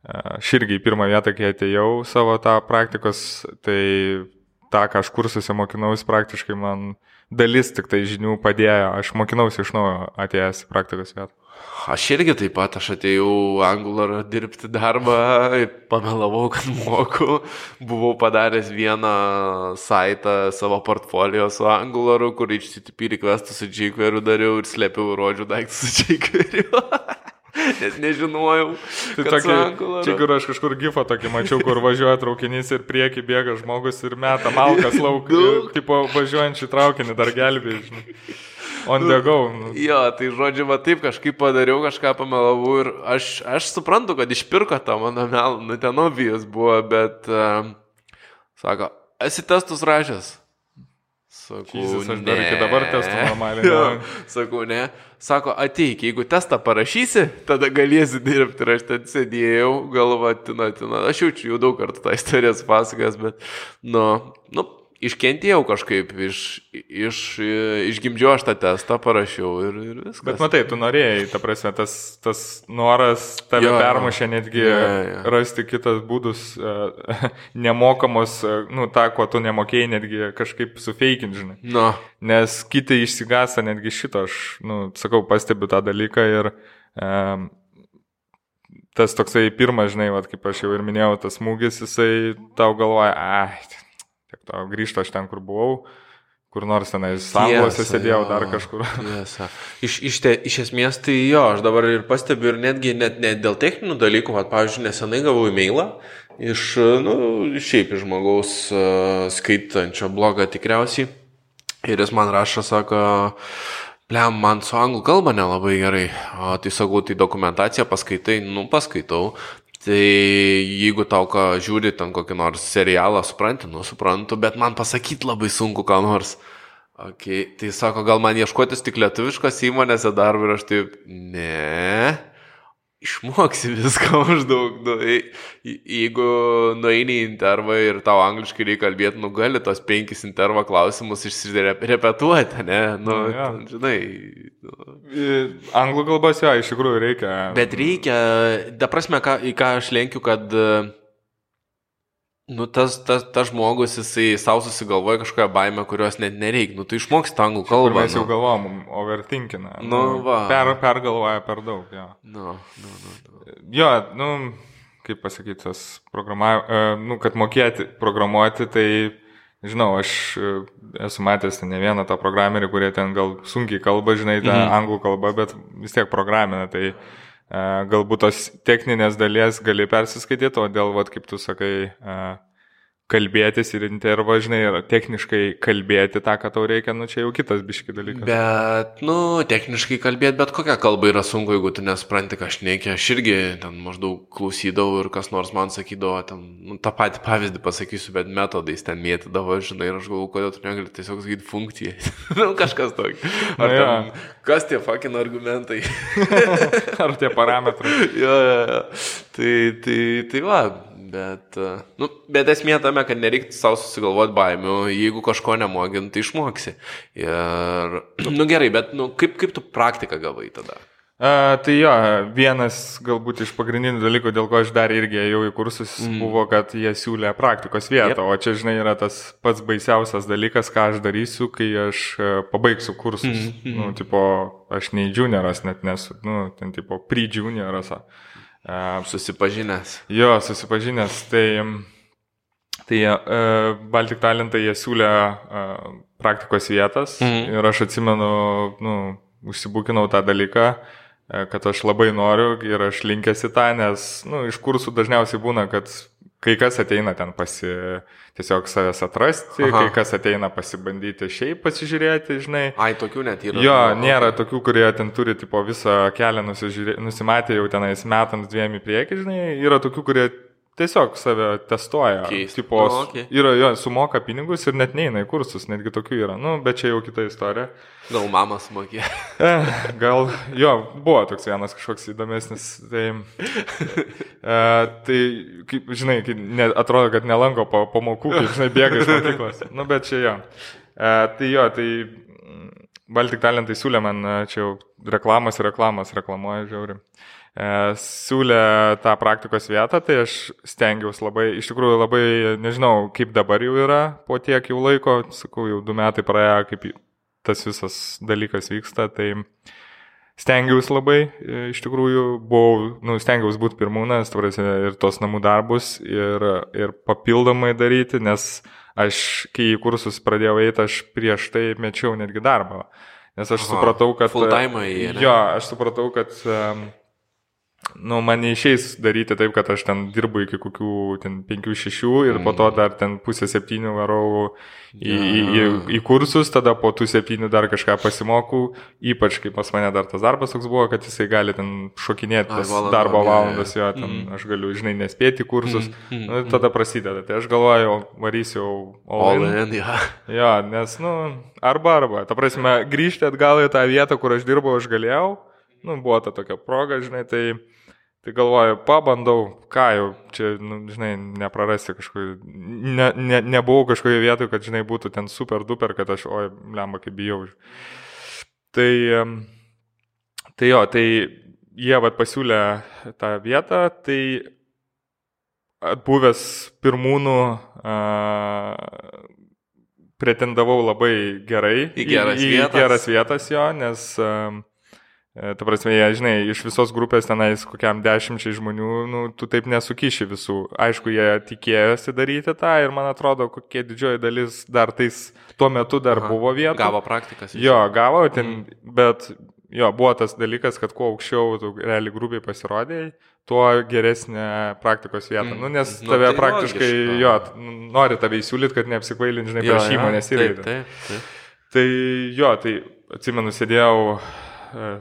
aš irgi į pirmą vietą, kai atėjau savo tą praktikos, tai tą, ką aš kursuose mokinausi, praktiškai man dalis tik tai žinių padėjo, aš mokinausi iš naujo atėjęs į praktikos vietą. Aš irgi taip pat, aš atėjau Angularą dirbti darbą, pamelavau, kad moku, buvau padaręs vieną saitą savo portfolio su Angularu, kur HTTP requestus su jQuery dariau ir slėpiau rodžių daiktus su jQuery. Nes nežinojau. Tai tokį, čia kur aš kažkur gifą tokį mačiau, kur važiuoja traukinys ir prieki bėga žmogus ir meta malkas lauk, tipo važiuojantį traukinį dar gelbėjai. On the go. Nu. Jo, tai žodžiu, va taip kažkaip padariau, kažką pamelavau ir aš, aš suprantu, kad išpirko tą mano melą, nu ten obvijas buvo, bet, uh, sako, esi testus rašęs. Sakau, Jesus, aš dar iki dabar testų normaliai. jo, sakau, ne. Sako, ateik, jeigu testą parašysi, tada galėsi dirbti. Ir aš ten sėdėjau, galva, tina, tina. Aš jaučiu jau daug kartų tą istoriją pasakęs, bet, nu, nu, iškentėjau kažkaip, iš, iš, išgimdžiau aš tą testą, parašiau ir, ir viskas. Bet matai, tu norėjai, ta prasme, tas, tas noras tave jo, permušė netgi jo, jo. rasti kitas būdus, uh, nemokamos, uh, nu, tą, ko tu nemokėjai, netgi kažkaip sufeikinti, žinai. No. Nes kiti išsigąsta netgi šito, aš, nu, sakau, pastebiu tą dalyką ir um, tas toksai pirmas, žinai, vat, kaip aš jau ir minėjau, tas smūgis, jisai tau galvoja, ai, Tiek to grįžto aš ten, kur buvau, kur nors tenais sanglose sėdėjau jo, dar kažkur. Tiesa. Iš, iš, te, iš esmės tai jo, aš dabar ir pastebiu ir netgi net, net dėl techninių dalykų, kad, pavyzdžiui, nesenai gavau e-mailą iš, nu, šiaip iš žmogaus uh, skaitančio blogą tikriausiai. Ir jis man rašo, sako, Blem, man su anglų kalba nelabai gerai. O tai sakau, tai dokumentaciją paskaitai, nu paskaitau. Tai jeigu tau ką žiūri ten kokį nors serialą, supranti, nu suprantu, bet man pasakyti labai sunku ką nors. Okay, tai sako, gal man ieškotis tik lietuviškos įmonėse darbą ir aš taip, ne išmoksi viską maždaug. Nu, jeigu nueini į intervą ir tau angliškai reikia kalbėti, nu gali tos penkis intervą klausimus išsirepetuoti, ne? Nu, nu, ja. žinai. Nu. Anglų kalbos, jo, iš tikrųjų reikia. Bet reikia, da prasme, ką, į ką aš lenkiu, kad uh, Nu, tas, tas, tas žmogus, jisai savo susigalvoja kažkokią baimę, kurios net nereikia. Nu, tu išmoksi tą anglų kalbą. Mes jau nu. galvom, overthinkina. Nu, nu, va. Per, pergalvoja per daug, jo. Nu, nu, nu, nu. Jo, nu, kaip pasakyti, tas programavimas, uh, nu, kad mokėti programuoti, tai žinau, aš e, esu matęs ne vieną tą programerį, kurie ten gal sunkiai kalba, žinai, tą mhm. anglų kalbą, bet vis tiek programina. Tai e, galbūt tos techninės dalies gali persiskaityti, o dėl, vat, kaip tu sakai, kalbėtis ir intervo, žinai, ir techniškai kalbėti tą, ką tau reikia, nu čia jau kitas biški dalykas. Bet, nu, techniškai kalbėti, bet kokią kalbą yra sunku, jeigu tu nespranti kažneikia. Aš irgi ten maždaug klausydavau ir kas nors man sakydavo, ten, nu, tą patį pavyzdį pasakysiu, bet metodais ten mėtydavo, žinai, ir aš galvoju, kodėl tu negali tiesiog sakyti funkciją. nu, kažkas tokio. Ar ja. ten, kas tie fucking argumentai? Ar tie parametrai? jo, jo, jo. Tai, tai, tai va, Bet, e, nu, bet esmė tame, kad nereikia savo susigalvoti baimių, jeigu kažko nemogint, tai išmoksi. Ir, nu gerai, bet nu, kaip, kaip tu praktiką gavai tada? A, tai jo, vienas galbūt iš pagrindinių dalykų, dėl ko aš dar irgi ėjau į kursus, mm. buvo, kad jie siūlė praktikos vietą, yep. o čia, žinai, yra tas pats baisiausias dalykas, ką aš darysiu, kai aš e, pabaigsiu kursus. Mm -hmm. Nu, tipo, aš nei junioras net nesu, nu, ten tipo, pre-junioras. Susipažinęs. Jo, susipažinęs. Tai, tai uh, Baltic Talentai jie siūlė uh, praktikos vietas mhm. ir aš atsimenu, nu, užsibūkinau tą dalyką, uh, kad aš labai noriu ir aš linkęs į tą, nes nu, iš kursų dažniausiai būna, kad kai kas ateina ten pasi, tiesiog savęs atrasti, Aha. kai kas ateina pasibandyti šiaip pasižiūrėti, žinai. Ai, tokių net yra. Jo, nėra tokių, kurie ten turi tipo visą kelią nusimatę jau tenais metams dviem į priekį, žinai. Yra tokių, kurie tiesiog save testuoja. Tipo, no, okay. Yra, jo, sumoka pinigus ir net neina į kursus, netgi tokių yra. Nu, bet čia jau kita istorija. Gal mama sumokė. Eh, gal, jo, buvo toks vienas kažkoks įdomesnis. Tai, e, tai kaip, žinai, kaip ne, atrodo, kad nelanko po pamokų, kaip, žinai, bėga iš mokyklos. Nu, bet čia jo. E, tai jo, tai Baltic Talentai siūlė man, čia jau reklamos ir reklamos reklamuoja, žiauri. E, siūlė tą praktikos vietą, tai aš stengiausi labai, iš tikrųjų labai, nežinau, kaip dabar jau yra, po tiek jau laiko, sakau, jau du metai praėjo, kaip tas visas dalykas vyksta, tai stengiausi labai, e, iš tikrųjų, buvau, nu, stengiausi būti pirmūnas, tvarasi ir tos namų darbus, ir, ir papildomai daryti, nes aš, kai į kursus pradėjau eiti, aš prieš tai mečiau netgi darbą. Nes aš Aha, supratau, kad... Full time į. Jo, aš supratau, kad um, nu, man neišeis daryti taip, kad aš ten dirbu iki kokių 5-6 ir mm. po to mm. dar ten pusę 7 varau į, ja. į, į, į kursus, tada po tų 7 dar kažką pasimokau, ypač kai pas mane dar tas darbas toks buvo, kad jisai gali ten šokinėti tas valanda, darbo valandas, jo, ten mm. aš galiu, žinai, nespėti kursus, mm. Mm. Nu, tada prasideda. Tai aš galvoju, varysiu all, all in. in ja. jo, nes, nu, arba arba, ta prasme, grįžti atgal į tą vietą, kur aš dirbau, aš galėjau nu, buvo ta tokia proga, žinai, tai, tai galvoju, pabandau, ką jau, čia, nu, žinai, neprarasti kažkokį, ne, ne, nebuvau kažkoje vietoje, kad, žinai, būtų ten super duper, kad aš, oi, lemba, kaip bijau. Tai, tai jo, tai jie vad pasiūlė tą vietą, tai atbuvęs pirmūnų uh, pretendavau labai gerai į geras, į, vietas. į geras vietas jo, nes E, ta prasme, jie, žinai, iš visos grupės tenais kokiam dešimčiai žmonių, nu, tu taip nesukiši visų. Aišku, jie tikėjosi daryti tą ir man atrodo, kokie didžioji dalis dar tais tuo metu dar Aha, buvo vietų. Gavo praktikas. Jo, gavo, ten, mm. bet jo, buvo tas dalykas, kad kuo aukščiau tu realiai grubiai pasirodėjai, tuo geresnė praktikos vieta. Mm. Nu, nes nu, tave tai praktiškai, logiška. jo, nori tave įsiūlyti, kad neapsikvailint, žinai, prieš įmonės taip. Tai jo, tai atsimenu, sėdėjau E,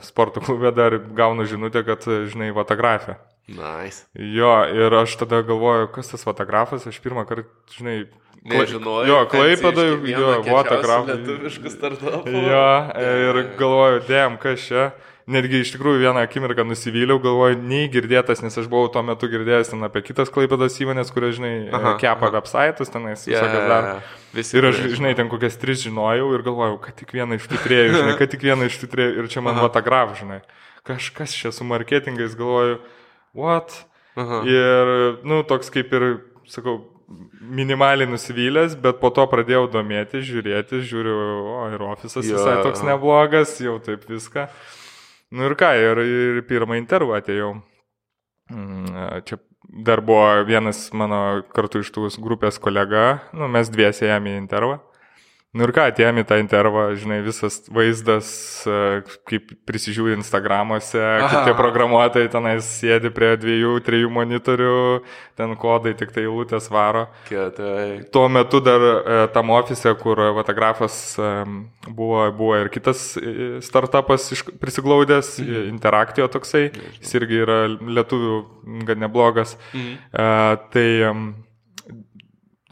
sporto klube dar gaunu žinutę, kad, e, žinai, fotografė. Nice. Jo, ir aš tada galvoju, kas tas fotografas, aš pirmą kartą, žinai, Nežinojau. Jo, Klaipėdai, jo, fotografas. Lietuviškas startupas. Jo, ir galvoju, dėm, kas čia netgi iš tikrųjų vieną akimirką nusivyliau, galvoju, nei girdėtas, nes aš buvau tuo metu girdėjęs ten apie kitas klaipadas įmonės, kurie, žinai, aha, kepa websaitus, tenais yeah, visokias dar. Visi ir aš, žinai, ten kokias tris žinojau ir galvojau, kad tik vieną iš tų trejų, žinai, kad tik vieną iš tų trejų ir čia man fotograf, žinai. Kažkas čia su marketingais galvoju, what? Aha. Ir, nu, toks kaip ir, sakau, minimaliai nusivylęs, bet po to pradėjau domėti, žiūrėti, žiūriu, o ir ofisas ja, visai toks neblogas, jau taip viską. Nu ir ką, ir, ir pirmą intervą atėjau. Mm, čia dar buvo vienas mano kartu iš tų grupės kolega, nu, mes dviese jam į intervą. Nu ir ką, atėjom į tą intervą, žinai, visas vaizdas, e, kaip prisižiūri Instagramuose, kaip tie programuotojai tenais sėdi prie dviejų, trijų monitorių, ten kodai tik tai lūtės varo. Kietai. Tuo metu dar e, tam ofise, kur fotografas e, buvo, buvo ir kitas startupas prisiglaudęs, Mhm. Interaktio toksai, jis irgi yra lietuvių gan neblogas. Mhm. Tai,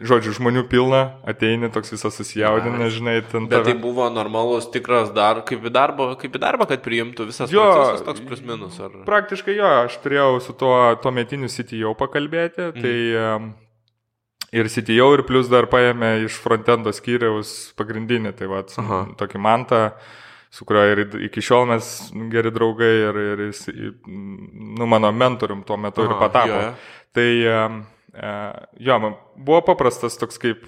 žodžiu, žmonių pilna, ateini toks visas susijaudinęs, žinai, ten Bet tai tave- buvo normalus, tikras dar, kaip į darbą, kaip į darbą, kad priimtų visas Jo, procesas toks plus minus. Ar... Praktiškai jo, aš turėjau su tuo tuo metiniu CTO pakalbėti, Mhm. tai ir CTO ir plus dar paėmė iš frontendo skyriaus pagrindinį, tai va, tokį mantą, su kuriuo ir iki šiol mes geri draugai ir, ir jis, nu, mano mentorium tuo metu ir Aha, patapo. jo, jo. Tai jo, man buvo paprastas toks kaip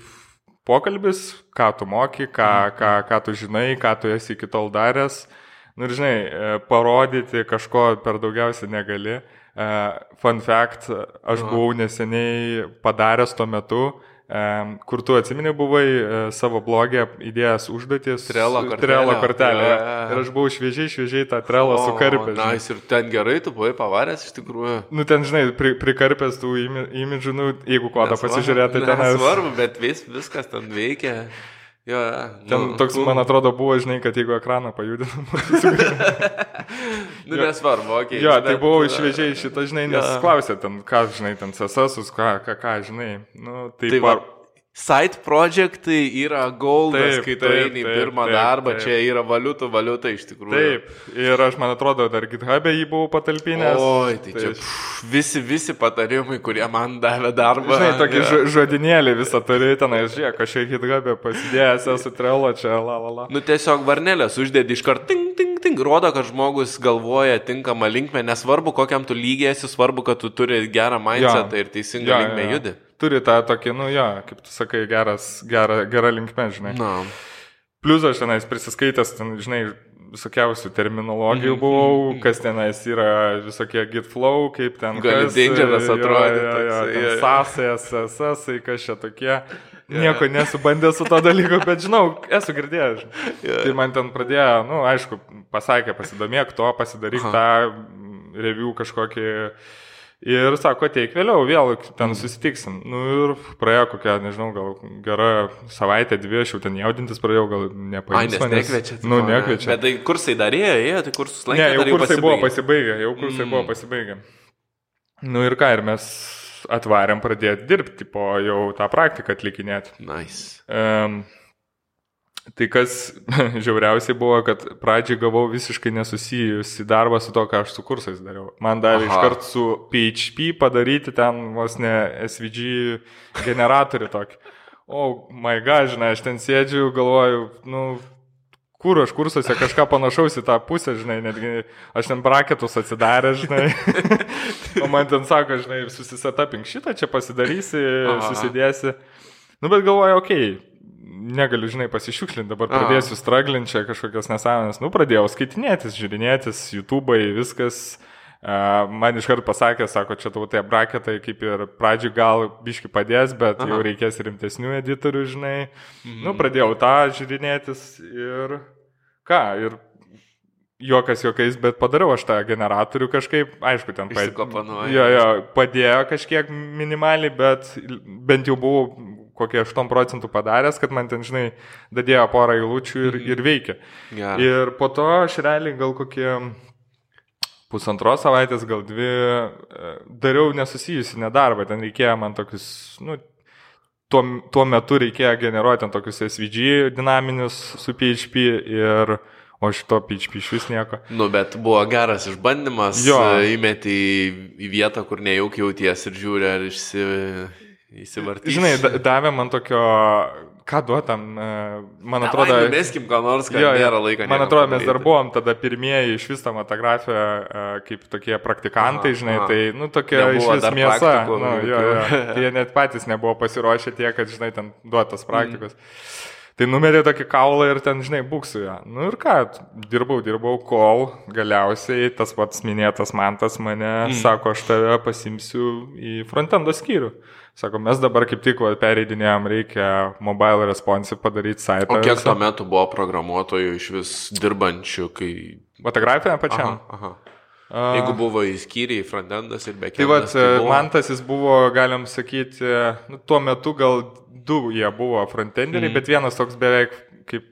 pokalbis, ką tu moki, ką, ką, ką tu žinai, ką tu esi iki tol daręs. Nu ir žinai, e, parodyti kažko per daugiausiai negali. E, Fun fact, aš buvau neseniai padaręs tuo metu, e, kur tu atsimeni buvai e, savo blogę įdėjęs užduotis. Trello kortelę. Trello kortelę. Jo. jo, jo. Ir aš buvau šviežiai, šviežiai tą trelą sukarpęs. Na, jis ir ten gerai, tu buvai pavaręs iš tikrųjų. Nu, ten, žinai, pri, prikarpęs tų imi- imidžų, nu, jeigu kodą pasižiūrėti, tai ten... Svarbu, bet vis, viskas ten veikia. Jo, jo, Ten nu, toks, cool. man atrodo, buvo, žinai, kad jeigu ekraną pajudinam. Nu, nesvarbu, okei. jo, tai bet, buvau e, šviežiai šitą, žinai, nes jo. klausė ten, ką, žinai, ten sesasus, ką, ką, ką, žinai. Nu, tai, Tai va, side projectai yra goldas, Taip, kai tu eini pirmą taip, darbą, taip. čia yra valiutų valiuta iš tikrųjų. Taip, ir aš, man atrodo, dar GitHub'e jį buvau patalpinęs. Oi, tai čia pff, visi, visi patarimai, kurie man davė darbą. Žinai, tokį žo- žodinėlį visą turi tenai, žiūrėk, aš čia GitHub'e pasidėjęs esu trelo čia, la la la. Nu tiesiog varnelės uždėdi iš karto, ting, ting, ting, rodo, kad žmogus galvoja tinkamą linkmę, nesvarbu, kokiam tu lygiai esi, svarbu, kad tu turi gerą mindsetą ir teisingą Jo, linkmę jo. judi. Turi tą tokį, nu jo, kaip tu sakai, geras, gera, gera linkme, žinai. Na, Plius aš tenais prisiskaitęs, ten, žinai, visokiausių terminologijų Mhm, buvau, kas tenais yra visokie gitflow, kaip ten toksai, ten jo. Sąsajas, SSS, kas čia tokie. Nieko nesu bandęs su to dalyku, bet žinau, esu girdėjęs. žinai. Tai man ten pradėjo, nu, aišku, pasakė, pasidomėk to, pasidaryk Aha. tą mm, review kažkokį. Ir sako, ateik vėliau, vėl ten susitiksim. Nu ir praėjo kokia, nežinau, gal gera savaitė, dvi, aš jau ten jaudintis pradėjau, gal ai, nepavyks. nes nekviečia. Nu, tipo, nekviečia. Bet tai kursai darėjo, ėjo, tai kursus lankė. Ne, jau kursai buvo pasibaigė? pasibaigę, jau kursai Mm. buvo pasibaigę. Nu ir ką, ir mes atvarėm pradėti dirbti, po jau tą praktiką atlikinėti. Nice. Um, tai kas žiauriausiai buvo, kad pradžiai gavau visiškai nesusijusi darbą su to, ką aš su kursais dariau. Man davė iškart su PHP padaryti ten vos ne SVG generatorių tokį. O, oh, my god, žinai, aš ten sėdžiu, galvoju, nu, kur aš kursuose kažką panašaus į tą pusę, žinai, netgi aš ten braketus atsidarę, žinai. o man ten sako, žinai, susisetapink šitą, čia pasidarysi, Aha. susidėsi. Nu, bet galvoju, okei, okay, negaliu, žinai, pasišiukšlinti, dabar pradėsiu straglinti čia kažkokias nesąmonės. Nu, pradėjau skaitinėtis, žiūrinėtis, YouTube'ai, viskas. Man iškart pasakė, sako, čia tavo tie braketai kaip ir pradžiui gal biški padės, bet Aha. jau reikės rimtesnių editorių, žinai. Mhm. Nu, pradėjau tą žiūrinėtis ir ką, ir juokas juokais, bet padariau aš tą generatorių kažkaip, aišku, ten pa- Išsikopanuoji. Jo, jo, padėjo kažkiek minimaliai, bet bent jau buvau kokie 8 procentų padaręs, kad man ten, žinai, dadėjo porą eilučių ir, Mhm. ir veikia. Gerai. Ir po to aš realiai gal kokie pusantros savaitės, gal dvi, e, dariau nesusijusi nedarbą, ten reikėjo man tokius, nu, tuo, tuo metu reikėjo generuoti ten tokius SVG dinaminius su PHP ir, o šito PHP iš vis nieko. Nu, bet buvo geras išbandymas, Jo. e, įmeti į, vietą, kur nejauk jauties ir žiūri, ar išsi, įsivartys. Žinai, da, davė man tokio, ką duotam, e, man atrodo... Davai, Numeskim, ką nors, kad Jo, jo. nėra laiko. Man atrodo, mes dar padaryti. buvom tada pirmieji iš vis tą fotografiją e, kaip tokie praktikantai, Aha, žinai, aha. tai, nu, tokia iš vis mėsa. praktikų Nu, jo, jokių. jo. Tai jie net patys nebuvo pasiruošę tie, kad, žinai, ten duotas praktikos. Tai numetė tokį kaulą ir ten, žinai, būk su ją. Nu ir ką, dirbau, dirbau, kol galiausiai tas pats minėtas mantas mane mm. sako, aš tave pasimsiu į frontendo skyrių. Sako, mes dabar kaip tik va, pereidinėjom, reikia mobile responsive padaryti saitą. O kiek tuo metu buvo programuotojų iš vis dirbančių, kai... Fotografija pačiam? Aha, aha. Jeigu buvo įskyriai frontendas ir backendas. Tai va, tai buvo... man tas jis buvo, galim sakyti, nu, tuo metu gal du jie buvo frontenderiai, mm. bet vienas toks beveik kaip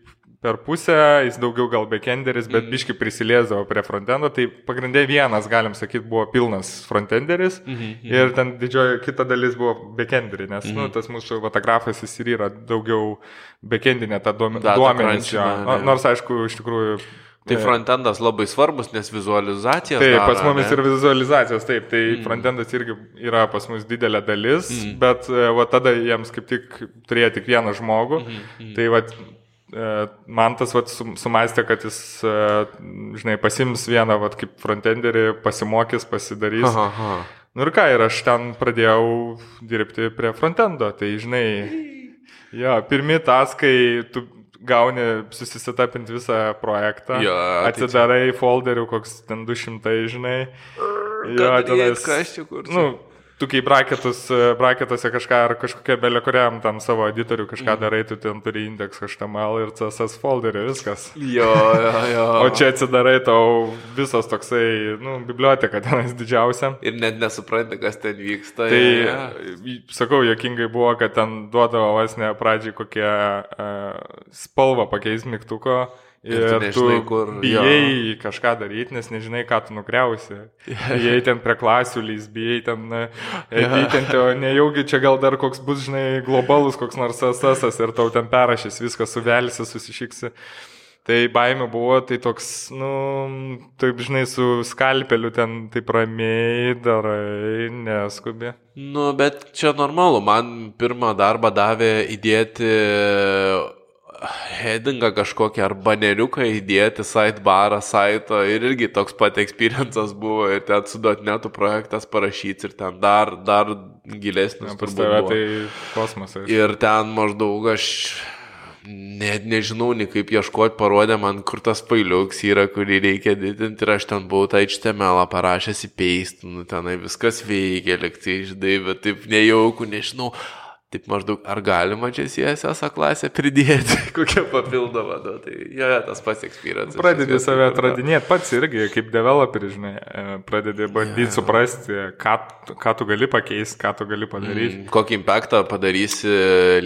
per pusę, jis daugiau gal backenderis, bet mm. biški prisiliesdavo prie frontendo, tai pagrindė vienas, galim sakyti, buvo pilnas frontenderis mm -hmm. ir ten didžioji kita dalis buvo backenderiai, nes, mm -hmm. nu, tas mūsų fotografas jis ir yra daugiau backendinė ta duomenys, nors aišku, iš tikrųjų Tai frontendas labai svarbus, nes vizualizacija. Taip, daro, pas mumis ir vizualizacijos, taip, tai mm. frontendas irgi yra pas mus didelė dalis, mm. bet e, va tada jiems kaip tik turėjo tik vieną žmogų. Mm. Mm. Tai va, e, man tas va, sumastė, kad jis, e, žinai, pasims vieną, va, kaip frontenderį, pasimokys, pasidarys. Aha, aha. Nu ir ką, ir aš ten pradėjau dirbti prie frontendo, tai žinai, jo, pirmi taskai, tu gauni susisitapinti visą projektą, jo, atsidarai tai čia... folderių, koks ten 200, žinai. Jo, tenais. Kas čia kur? Nu, tu kai braketus, braketuose kažką ar kažkokia belė kuriam tam savo editorių kažką mm. darai, tu ten turi indeks HTML ir CSS folderį, viskas. Jo, jo, jo. O čia atsidarai tau visas toksai, nu, biblioteka tenais didžiausia. Ir net nesupranti, kas ten vyksta. Tai, ja. sakau, jokingai buvo, kad ten duodavo vos ne pradžiai kokią uh, spalvą pakeis mygtuko Ir, ir tu, nežinai, kur. Bijai jo. kažką daryti, nes nežinai, ką tu nukriausi. Bijai ten prie klasių lys, bijai ten, ten nejaugi čia gal dar koks bus, žinai, globalus koks nors SS ir tau ten perrašys, viską suvelsi, susišyksi. Tai baimė buvo, tai toks, nu, taip žinai, su skalpeliu ten taip ramiai darai, neskubi. Nu, bet čia normalu, man pirmą darbą davė įdėti headingą kažkokį ar baneriuką įdėti, sidebarą, saito ir irgi toks pat experiences buvo ir ten su dotnetu projektas parašyts ir ten dar, dar gilesnis. Ja, pas tave tai kosmosas. Ir ten maždaug aš net nežinau, nei kaip ieškoti, parodė man, kur tas pailiuks yra, kurį reikia didinti ir aš ten buvau tą HTML parašęs į paste, nu tenai viskas veikia, liktai išdai, bet taip nejaukų, nežinau. Taip maždaug, ar galima čia CSS klasę pridėti, kokią papildomą, nu, tai jo, tas pats experience. Pradedi save atradinėti pats irgi, kaip developeris, žinai, e, pradedi bandyti yeah. suprasti, ką, ką tu gali pakeisti, ką tu gali padaryti. Mm, kokį impactą padarysi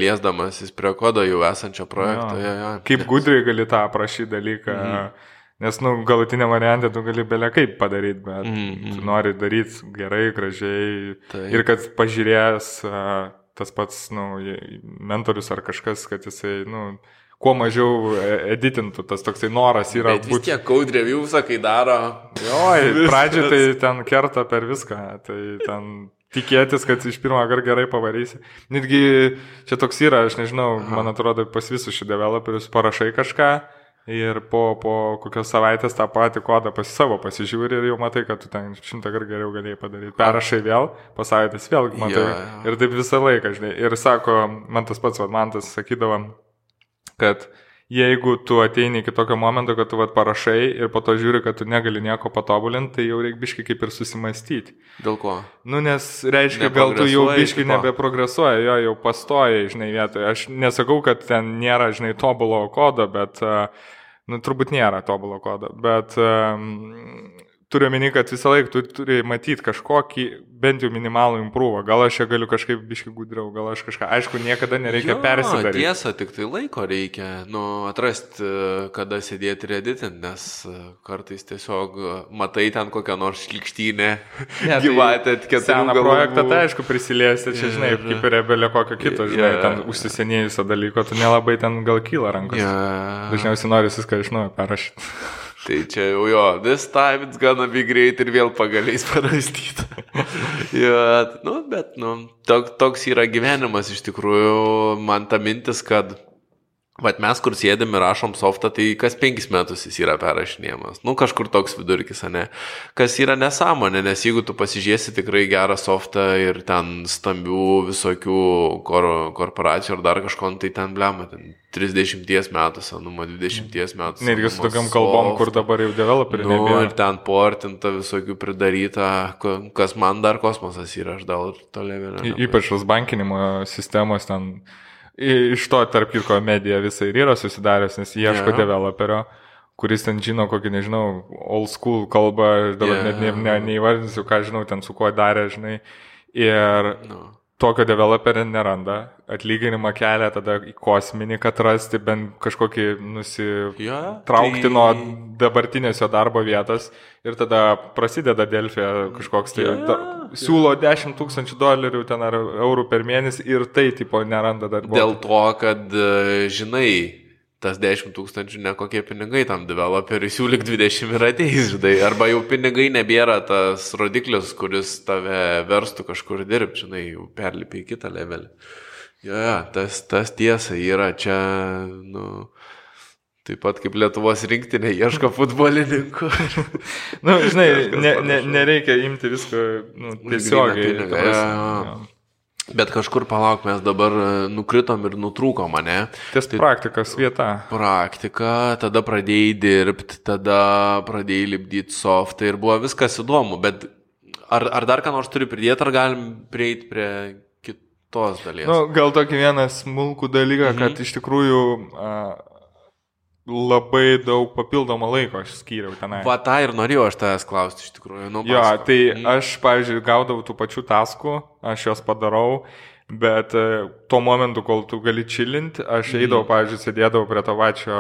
liesdamasis prie kodo jau esančio projekto. Ja. Ja, ja. Kaip gudriai gali tą aprašyti dalyką. Mm. Nes, nu, galutinė variantė tu gali belia kaip padaryti, bet mm, mm. tu nori daryti gerai, gražiai. Taip. Ir kad pažiūrės uh, tas pats, nu, mentorius ar kažkas, kad jisai, nu, kuo mažiau e, editintų, tas toksai noras yra. Bet vis tiek code reviewsą, kai daro. Jo, pradžioje tai ten kerta per viską, tai ten tikėtis, kad iš pirmo karto gerai pavarysi. Netgi čia toks yra, aš nežinau, Aha. man atrodo, pas visus šių developerius parašai kažką Ir po, po kokios savaitės tą patį kodą pas savo pasižiūri ir jau matai, kad tu ten šimtą kartų geriau galėjai padaryti. Perrašai vėl, po savaitės vėl matai. Ja, ja. Ir taip visą laiką, žinai. Ir sako, man tas pats, man tas sakydavo, kad jeigu tu ateini iki tokio momento, kad tu vat parašai ir po to žiūri, kad tu negali nieko patobulinti, tai jau reikia biški kaip ir susimastyti. Dėl ko? Nu, nes reiškia, gal tu jau biški nebeprogresuoji, jo jau pastojai, žinai, vietoje. Aš nesakau, kad ten nėra, žinai, tobulo kodo, bet, nu, turbūt nėra tobulo kodo, bet um, turiu omeny, kad visą laiką tu turi matyti kažkokį, bent jau minimalų imprūvą. Gal aš čia galiu kažkaip biški gudriau, gal aš kažką, aišku, niekada nereikia persidaryti. Tiesa, tik tai laiko reikia, nu, atrasti, kada sėdėti ir editinti, nes e, kartais tiesiog e, matai ten kokią nors šlikštynę, tai gyvatę, keturių seną projektą, tai aišku, prisiliesi, čia, žinai, ir, kaip ir belio kokio kito, žinai, yeah. ten užsisenėjusio dalyko, tu nelabai ten gal kyla rankos. Yeah. Dažniausiai nori viską iš naujo parašyti. Tai čia jau jo, this time it's gonna be great ir vėl pagaliais parastyta. ja, nu, bet, nu, tok, toks yra gyvenimas iš tikrųjų. Man ta mintis, kad Bet mes, kur sėdėm ir rašom softą, tai kas penkis metus jis yra perrašinėjamas. Nu, kažkur toks vidurkis, ne? Kas yra nesąmonė, nes jeigu tu pasižiūrėsi tikrai gerą softą ir ten stambių visokių kor korporacijų ar dar kažko, nu, tai ten blema, ten 30 metų senumo, 20 metų. Netgi su tokiam kalbom, kur dabar jau developeriai. Nu, nebėra. ir ten portinta visokių pridaryta, kas man dar kosmosas yra, aš toliau vėliau. Y- Ypač tos bankinimo sistemos ten. i- Iš to, tarp kitko, medija visai ir yra susidarius, nes ieško Jo. developerio, kuris ten žino kokį, nežinau, old school kalbą, aš dabar Jo. net ne, ne, neįvardinsiu, ką žinau, ten su kuo darė, žinai. Ir Nu. Tokio developerio neranda, atlyginimą kelia tada į kosminį, kad rasti bent kažkokį nusitraukti nuo tai- dabartinės jo darbo vietos. Ir tada prasideda Delfė kažkoks tai Jo, jo, da, siūlo 10 tūkstančių dolerių ten ar eurų per mėnesį ir tai tipo neranda darbo. Dėl to, kad, e, žinai, tas 10 tūkstančių nekokie pinigai tam developeriui siūlyk 20 ir ateis, žinai, arba jau pinigai nebėra tas rodiklis, kuris tave verstų kažkur dirbti, žinai, jau perlipi į kitą levelį. Jo, jo, tas, tas tiesa yra čia, nu, taip pat kaip Lietuvos rinktinė ieško futbolininkų. Na, nu, žinai, ne, ne, nereikia imti visko nu, tiesiogiai. prasme, jo, jo. jo. Bet kažkur palauk, mes dabar e, nukritom ir nutrūkom mane. Ties praktikos vieta. praktika, tada pradėjai dirbti, tada pradėjai lipdyti softą ir buvo viskas įdomu, bet ar, ar dar ką nors turi pridėti, ar galim prieiti prie kitos dalies? Nu, gal tokį vieną smulkų dalyką, mhm. kad iš tikrųjų a, labai daug papildomo laiko aš skyriau tenai. Va tą ir norėjau aš tavęs klausti iš tikrųjų. Nu, Jo, tai Mhm. aš, pavyzdžiui, gaudavau tų pačių taskų, aš juos padarau, bet e, tuo momentu, kol tu gali čilinti, aš Mhm. eidavau, pavyzdžiui, sėdėdavau prie to pačio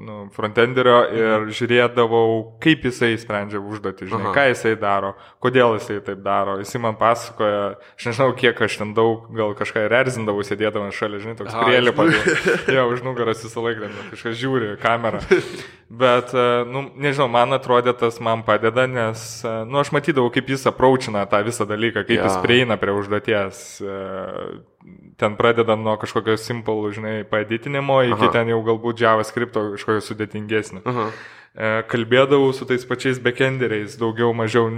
nu, frontenderio ir Mhm. žiūrėdavau, kaip jisai sprendžia užduotį, žinai, Aha. ką jisai daro, kodėl jisai taip daro. Jisai man pasakoja, aš nežinau, kiek aš ten daug, gal kažką ir erzindavau, sėdėdamas šalia, žinai, toks prielį už padėjau. Jo, už nugaras visą laiką, kažkas žiūri, kamera. Bet, e, nu, nežinau, man atrodė tas man padeda, nes, e, nu, aš matydavau, kaip jis apraučina tą visą dalyką, kaip Jo. jis prieina prie užduoties. Ten pradedant nuo kažkokio simple, žinai, paeditinimo, iki Aha. ten jau galbūt JavaScript kažkokio sudėtingesnio. Aha. E, Kalbėdavau su tais pačiais backenderiais, daugiau mažiau,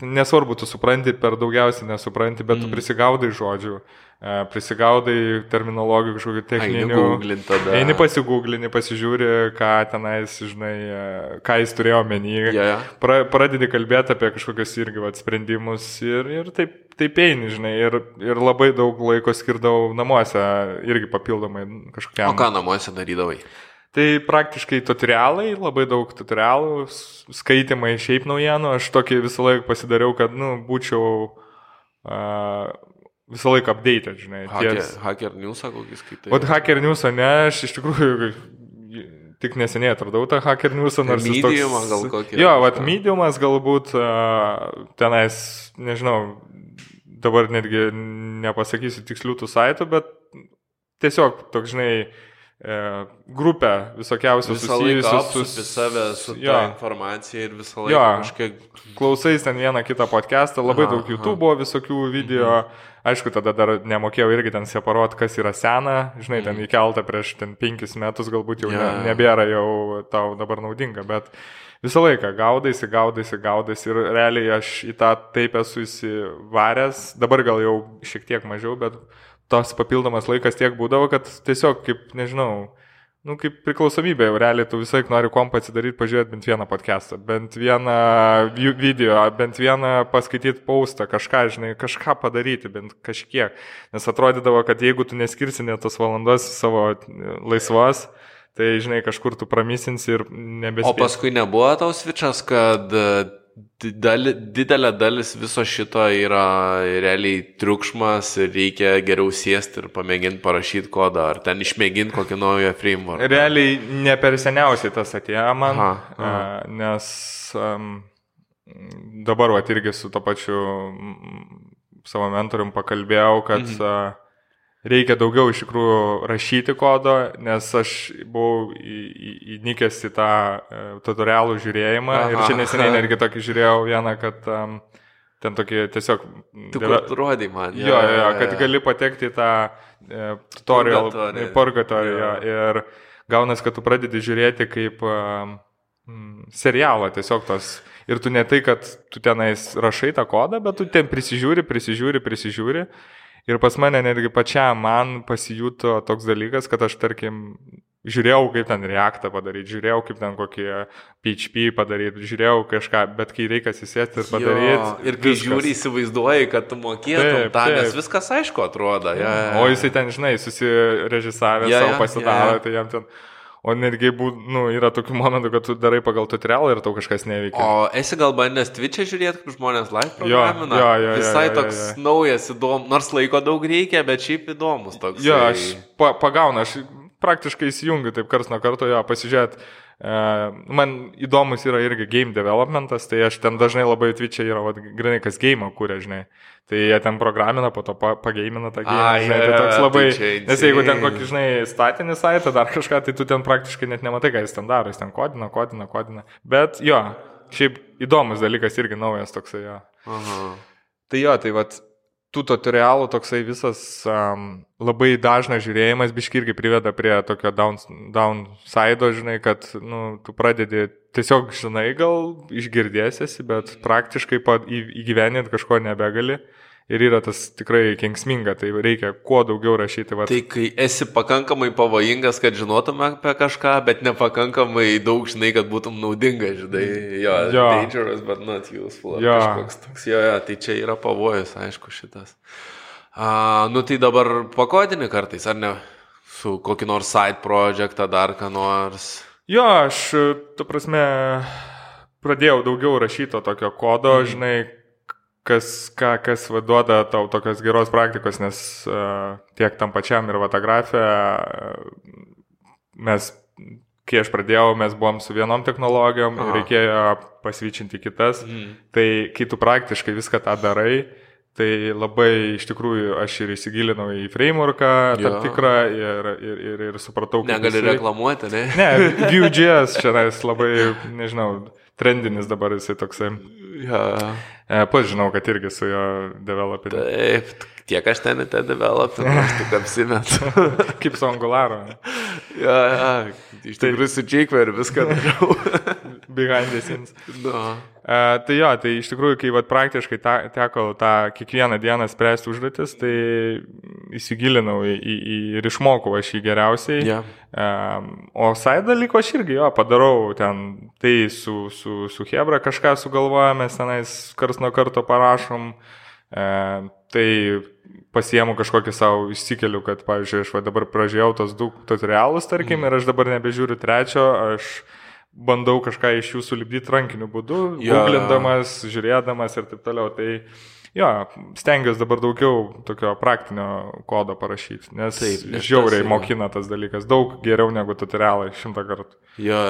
nesvarbu, tu supranti, per daugiausiai nesupranti, bet tu prisigaudai žodžių, prisigaudai terminologijų kažkokių techninių. Eini pasigūglinį, pasižiūri, ką tenais, žinai, e, ką jis turėjo omeny. Jo. Pra, pradedi kalbėti apie kažkokius irgi vat, sprendimus ir, ir taip, taip eini, žinai, ir, ir labai daug laiko skirdavau namuose, irgi papildomai kažkokiam. O ką namuose darydavai? Tai praktiškai tutorialai, labai daug tutorialų, skaitimai šiaip naujienų, aš tokį visą laiką pasidariau, kad, nu, būčiau uh, visą laiką update, žinai. Hacker, ties- hacker newsą kokį skaitai? Vat Hacker News, ne, aš iš tikrųjų tik neseniai atradau tą Hacker News, nors jis toks... Mediumą gal kokį Jo, vat mediumas galbūt uh, tenais, nežinau, dabar netgi nepasakysiu tikslių tų saitų, bet tiesiog toks, žinai, e, grupė visokiausių susijusių apsupi save su jo. ta informacija ir visą laiką Jo. kažkiek... klausais ten vieną kitą podcastą, labai Aha, daug aha. YouTube visokių video. Aišku, tada dar nemokėjau irgi ten separuoti, kas yra sena, žinai, ten įkelta prieš ten penkis metus, galbūt jau Jo, ne, nebėra jau tau dabar naudinga, bet visą laiką gaudaisi, gaudaisi, gaudaisi ir realiai aš į tą taip esu įsivaręs, dabar gal jau šiek tiek mažiau, bet tos papildomas laikas tiek būdavo, kad tiesiog kaip, nežinau, Nu, kaip priklausomybė, jau realiai tu visai nori kompą atsidaryti, pažiūrėti bent vieną podcastą, bent vieną vi- video, bent vieną paskaityti paustą, kažką, žinai, kažką padaryti, bent kažkiek. Nes atrodydavo, kad jeigu tu neskirsi net tos valandos savo laisvos, tai, žinai, kažkur tu pramisinsi ir O nebespėsi. paskui nebuvo tau svičias, kad didali, didelė dalis viso šito yra realiai triukšmas ir reikia geriau sėsti ir pamėginti parašyti kodą, ar ten išmėginti kokį naują framework. Realiai ne per seniausiai tas atėjo man, Aha, aha. nes um, dabar, va, irgi su to pačiu savo mentorium pakalbėjau, kad Mhm. Reikia daugiau iš tikrųjų rašyti kodo, nes aš buvau įnikęs į tą e, tutorialų žiūrėjimą Aha. ir čia neseniai netgi tokį žiūrėjau vieną, kad um, ten tokie tiesiog... Deve- kur rodai man. Jo, jo, jo, kad gali patekti į tą e, tutorial Purgatoriją. Jo. ir gaunas, kad tu pradedi žiūrėti kaip um, serialą tiesiog tos. Ir tu ne tai, kad tu tenais rašai tą kodą, bet tu ten prisižiūri, prisižiūri, prisižiūri. Ir pas mane netgi pačiam man pasijuto toks dalykas, kad aš, tarkim, žiūrėjau, kaip ten reaktą padaryti, žiūrėjau, kaip ten kokį PHP padaryti, žiūrėjau kažką, bet kai reikia susėsti ir padaryti. Ir kai žiūri, įsivaizduoji, kad tu mokėtum Taip, tą, nes taip. viskas aišku atrodo. Ja, ja, O jisai ten, žinai, susirežisavęs yeah, jo, savo pasidaro, jo. yeah. tai jam ten. O netgi, bū, nu, yra tokių momentų, kad tu darai pagal tutorialą ir tau kažkas neveikia. O esi gal bandęs Twitch'e žiūrėti, kaip žmonės live Jo, programina? jo, jo, jo, Visai jo, jo, toks jo. naujas, įdomus, nors laiko daug reikia, bet šiaip įdomus toks. Jo, aš pa, pagaunu, aš praktiškai įsijungiu taip kars nuo karto, jo, pasižiūrėt. Uh, man įdomus yra irgi game developmentas, tai aš ten dažnai labai Twitch'e yra, vat, grinai, kas game kūrė, žinai. Tai jie ten programina, po to pa, pageimina tą game. Ai, žinai, tai toks labai... tai nes jeigu ten kokį, žinai, statinį saitą, dar kažką, tai tu ten praktiškai net nematai, ką jis ten daro, jis ten kodina, kodina, kodina. Bet jo, šiaip įdomus dalykas irgi naujas toksai jo. Aha. Tai jo, tai vad, tų tutorialų toksai visas um, labai dažnas žiūrėjimas biški irgi priveda prie tokio down, downside, žinai, kad, nu, tu pradedi tiesiog, žinai, gal išgirdėsiesi, bet praktiškai įgyveninti kažko nebegali. Ir yra tas tikrai kengsminga, tai reikia kuo daugiau rašyti. Vat. Tai kai esi pakankamai pavojingas, kad žinotume apie kažką, bet nepakankamai daug žinai, kad būtum naudingas, žinai. Jo, Jo. dangerous, but not useful. Jo. Kažkoks toks, jo, jo, tai čia yra pavojus, aišku, šitas. A, nu tai dabar pakodini kartais, ar ne? Su kokį nors side projectą, dar ką nors. Jo, aš, tu prasme, pradėjau daugiau rašyti to tokio kodo, mm. žinai, kas, ką, kas duoda tau tokios geros praktikos, nes uh, tiek tam pačiam ir fotografija, uh, mes, kai aš pradėjau, mes buvom su vienom technologijom Aha. reikėjo pasvyčinti kitas, Mm. tai kai tu praktiškai viską tą darai, Tai labai iš tikrųjų aš ir įsigilinau į frameworką tam Jo. tikrą ir, ir, ir, ir supratau, kad Negali jisai- reklamuoti, ne? Ne, Vue.js čia nes labai, nežinau, trendinis dabar jisai toksai. Ja. E, Pats žinau, kad irgi su jo developeriu. Taip, tiek aš ten te developinu, aš tik apsimetu. Kaip su Angularo. ja, ja, iš tikrųjų su jQuery viską dariau. Behind the scenes. Na. E, tai jo, tai iš tikrųjų, kai vat, praktiškai ta, teko tą kiekvieną dieną spręsti užduotis, tai įsigilinau į, į, į, ir išmokau aš jį geriausiai. Ja. Um, o side dalyko aš irgi jo padarau ten, tai su, su, su Hebra kažką sugalvojame, tenais kars nuo karto parašom. Um, tai pasiemu kažkokį savo išsikeliu, kad, pavyzdžiui, aš va dabar pražiau tos du tutorialus, tarkim, mm. ir aš dabar nebežiūriu trečio, aš bandau kažką iš jų sulibdyti rankiniu būdu, Jo. googlindamas, žiūrėdamas ir taip toliau. Tai jo, stengiuosi dabar daugiau tokio praktinio kodo parašyti, nes, Taip, žiauriai tas mokina tas dalykas, daug geriau negu tutorialai šimtą kartų. Jo,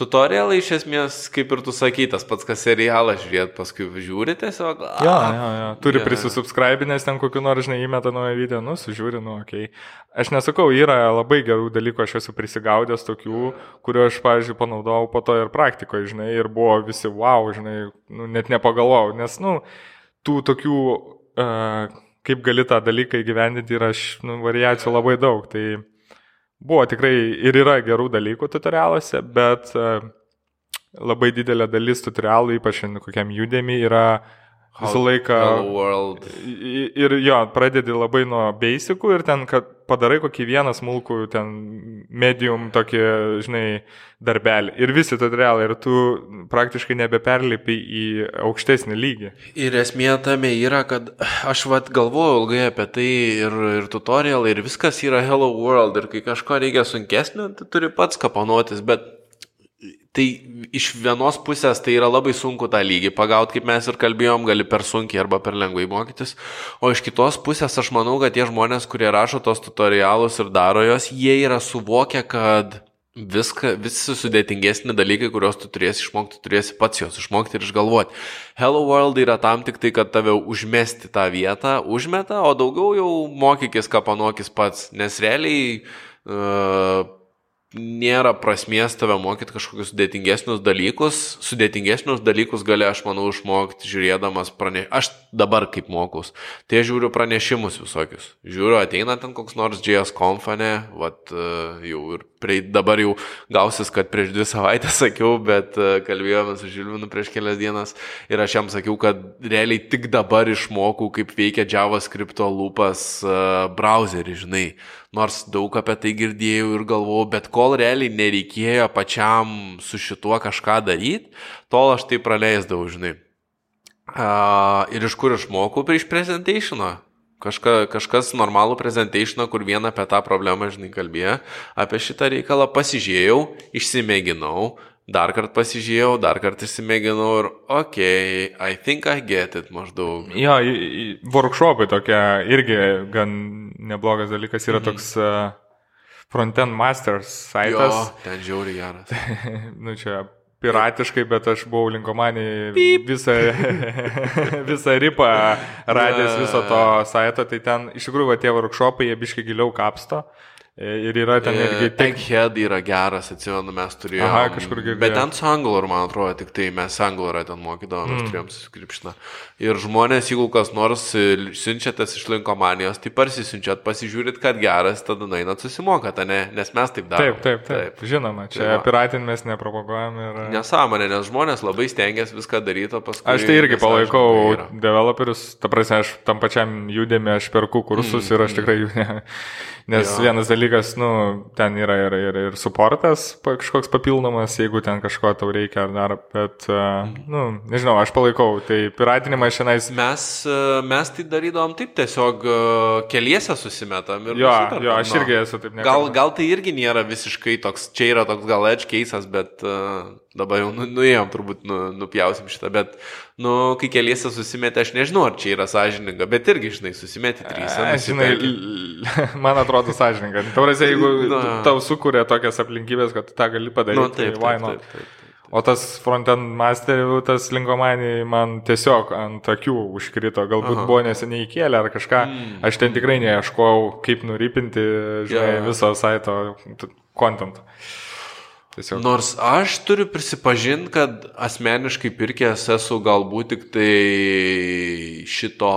tutorialai iš esmės, kaip ir tu sakai, tas pats, kas serialą žiūrėt, paskui žiūri tiesiog. a, Jo, jo, jo. Turi Jo. yeah. prisisubscribinęs ten kokiu nors, žinai, įmeta naują video, nu, sužiūri, nu, okei. Okay. Aš nesakau, yra labai gerų dalykų, aš esu prisigaudęs tokių, kuriuo aš, pavyzdžiui, panaudojau po to ir praktikoje, žinai, ir buvo visi, wow, žinai, nu, net nepagalvojau, nes, nu, tų tokių, uh, kaip gali tą dalyką įgyvendinti, yra, nu, variacijų labai daug. Tai buvo tikrai ir yra gerų dalykų tutorialuose, bet uh, labai didelė dalis tutorialų, ypač kokiam judėmi, yra visą laiką... Hello World. I- Ir jo, pradedi labai nuo basicų ir ten, kad padarai kokį vieną smulkų, ten medium tokį, žinai, darbelį. Ir visi tutorialai, ir tu praktiškai nebeperlipi į aukštesnį lygį. Ir esmė tame yra, kad aš vat galvojau ilgai apie tai ir, ir tutorial, ir viskas yra Hello World, ir kai kažko reikia sunkesnio, tai turi pats kaponuotis, bet tai iš vienos pusės tai yra labai sunku tą lygį pagauti, kaip mes ir kalbėjom, gali per sunkiai arba per lengvai mokytis, o iš kitos pusės aš manau, kad tie žmonės, kurie rašo tos tutorialus ir daro jos, jie yra suvokę, kad Viską, visi sudėtingesni dalykai, kuriuos tu turėsi išmokti, tu turėsi pats juos išmokti ir išgalvoti. Hello World yra tam tik tai, kad tave užmesti tą vietą, užmeta, o daugiau jau mokykis, ką panokis pats, nes realiai uh, nėra prasmės tave mokyti kažkokius sudėtingesnius dalykus. Sudėtingesnius dalykus gali, aš manau, išmokti žiūrėdamas praneš... Aš dabar kaip mokus. Tai žiūriu pranešimus visokius. Žiūriu, ateina ten koks nors JS konfane, vat e, jau ir prie, dabar jau gausis, kad prieš dvi savaitės sakiau, bet e, kalbėjome su Žilvinu prieš kelias dienas ir aš jam sakiau, kad realiai tik dabar išmokau, kaip veikia JavaScript lūpas uh, browserį, žinai. Nors daug apie tai girdėjau ir galvojau, bet kol realiai nereikėjo pačiam su šituo kažką daryti, tol aš tai praleisdavau, žinai. Uh, ir iš kur išmokau prieš presentationą? Kažka, kažkas normalų presentationą, kur vieną apie tą problemą, žinai, kalbėjo, apie šitą reikalą pasižiūrėjau, išsimėginau, dar kartą pasižiūrėjau, dar kartą išsimėginau ir, okay, I think I get it maždaug. Jo, workshopai tokia irgi gan neblogas dalykas yra mhm. toks uh, front-end masters saitas. Jo, ten žiauri geras. nu čia piratiškai, bet aš buvau linkomanį visą, visą ripą radęs viso to saito, tai ten iš tikrųjų va, tie workshopai jie biškai giliau kapsto. E, ir yra ten irgi... Tik... Egghead yra geras, atsimenu, mes turėjome. Aha, kažkur girdėjau. Bet ten su Angular, man atrodo, tik tai mes Angularą ten mokydavom, mes mm. turėjom suskripšiną. Ir žmonės, jeigu kas nors siunčiatės iš linkomanijos, tai parsisiunčiat, pasižiūrit, kad geras, tada einat susimokat, ne? Nes mes taip darome. Taip, taip, taip, taip. Žinoma, čia tai piratin mes nepropaguojam. Ir... Nesąmonė, nes žmonės labai stengiasi viską daryti, o paskui... Aš tai irgi palaikau developerius, ta prasme, aš tam pačiam judėme, aš perku kursus mm. ir aš tikrai jų ne Nes jo. vienas dalykas, nu, ten yra ir, ir, ir suportas kažkoks papildomas, jeigu ten kažko tau reikia ar dar, bet, uh, nu, nežinau, aš palaikau, tai piratinimą šiandien. Mes, mes tai darydavom taip, tiesiog keliese susimetam ir... Jo, jo, aš irgi esu taip nekalbėjęs. Gal, gal tai irgi nėra visiškai toks, čia yra toks gal edge case'as, bet uh, dabar jau nu, nuėjom, turbūt nu, nupjausim šitą, bet, nu, kai keliese susimetė, aš nežinau, ar čia yra sąžininga, bet irgi, žinai, susimetė trys. Žinai, man atrodo sąžininga. Tavrasi, jeigu Na. tau sukuria tokias aplinkybės, kad tą gali padaryti, nu, taip, tai taip, taip, taip, taip. O tas frontend masterių, tas linkomanį man tiesiog ant akių užkrito, galbūt Aha. buvo neseniai įkėlę ar kažką. Mm. Aš ten tikrai neieškojau, kaip nurypinti, žinai, yeah. viso saito kontentą. Tiesiog. Nors aš turiu prisipažinti, kad asmeniškai pirkęs esu galbūt tik tai šito,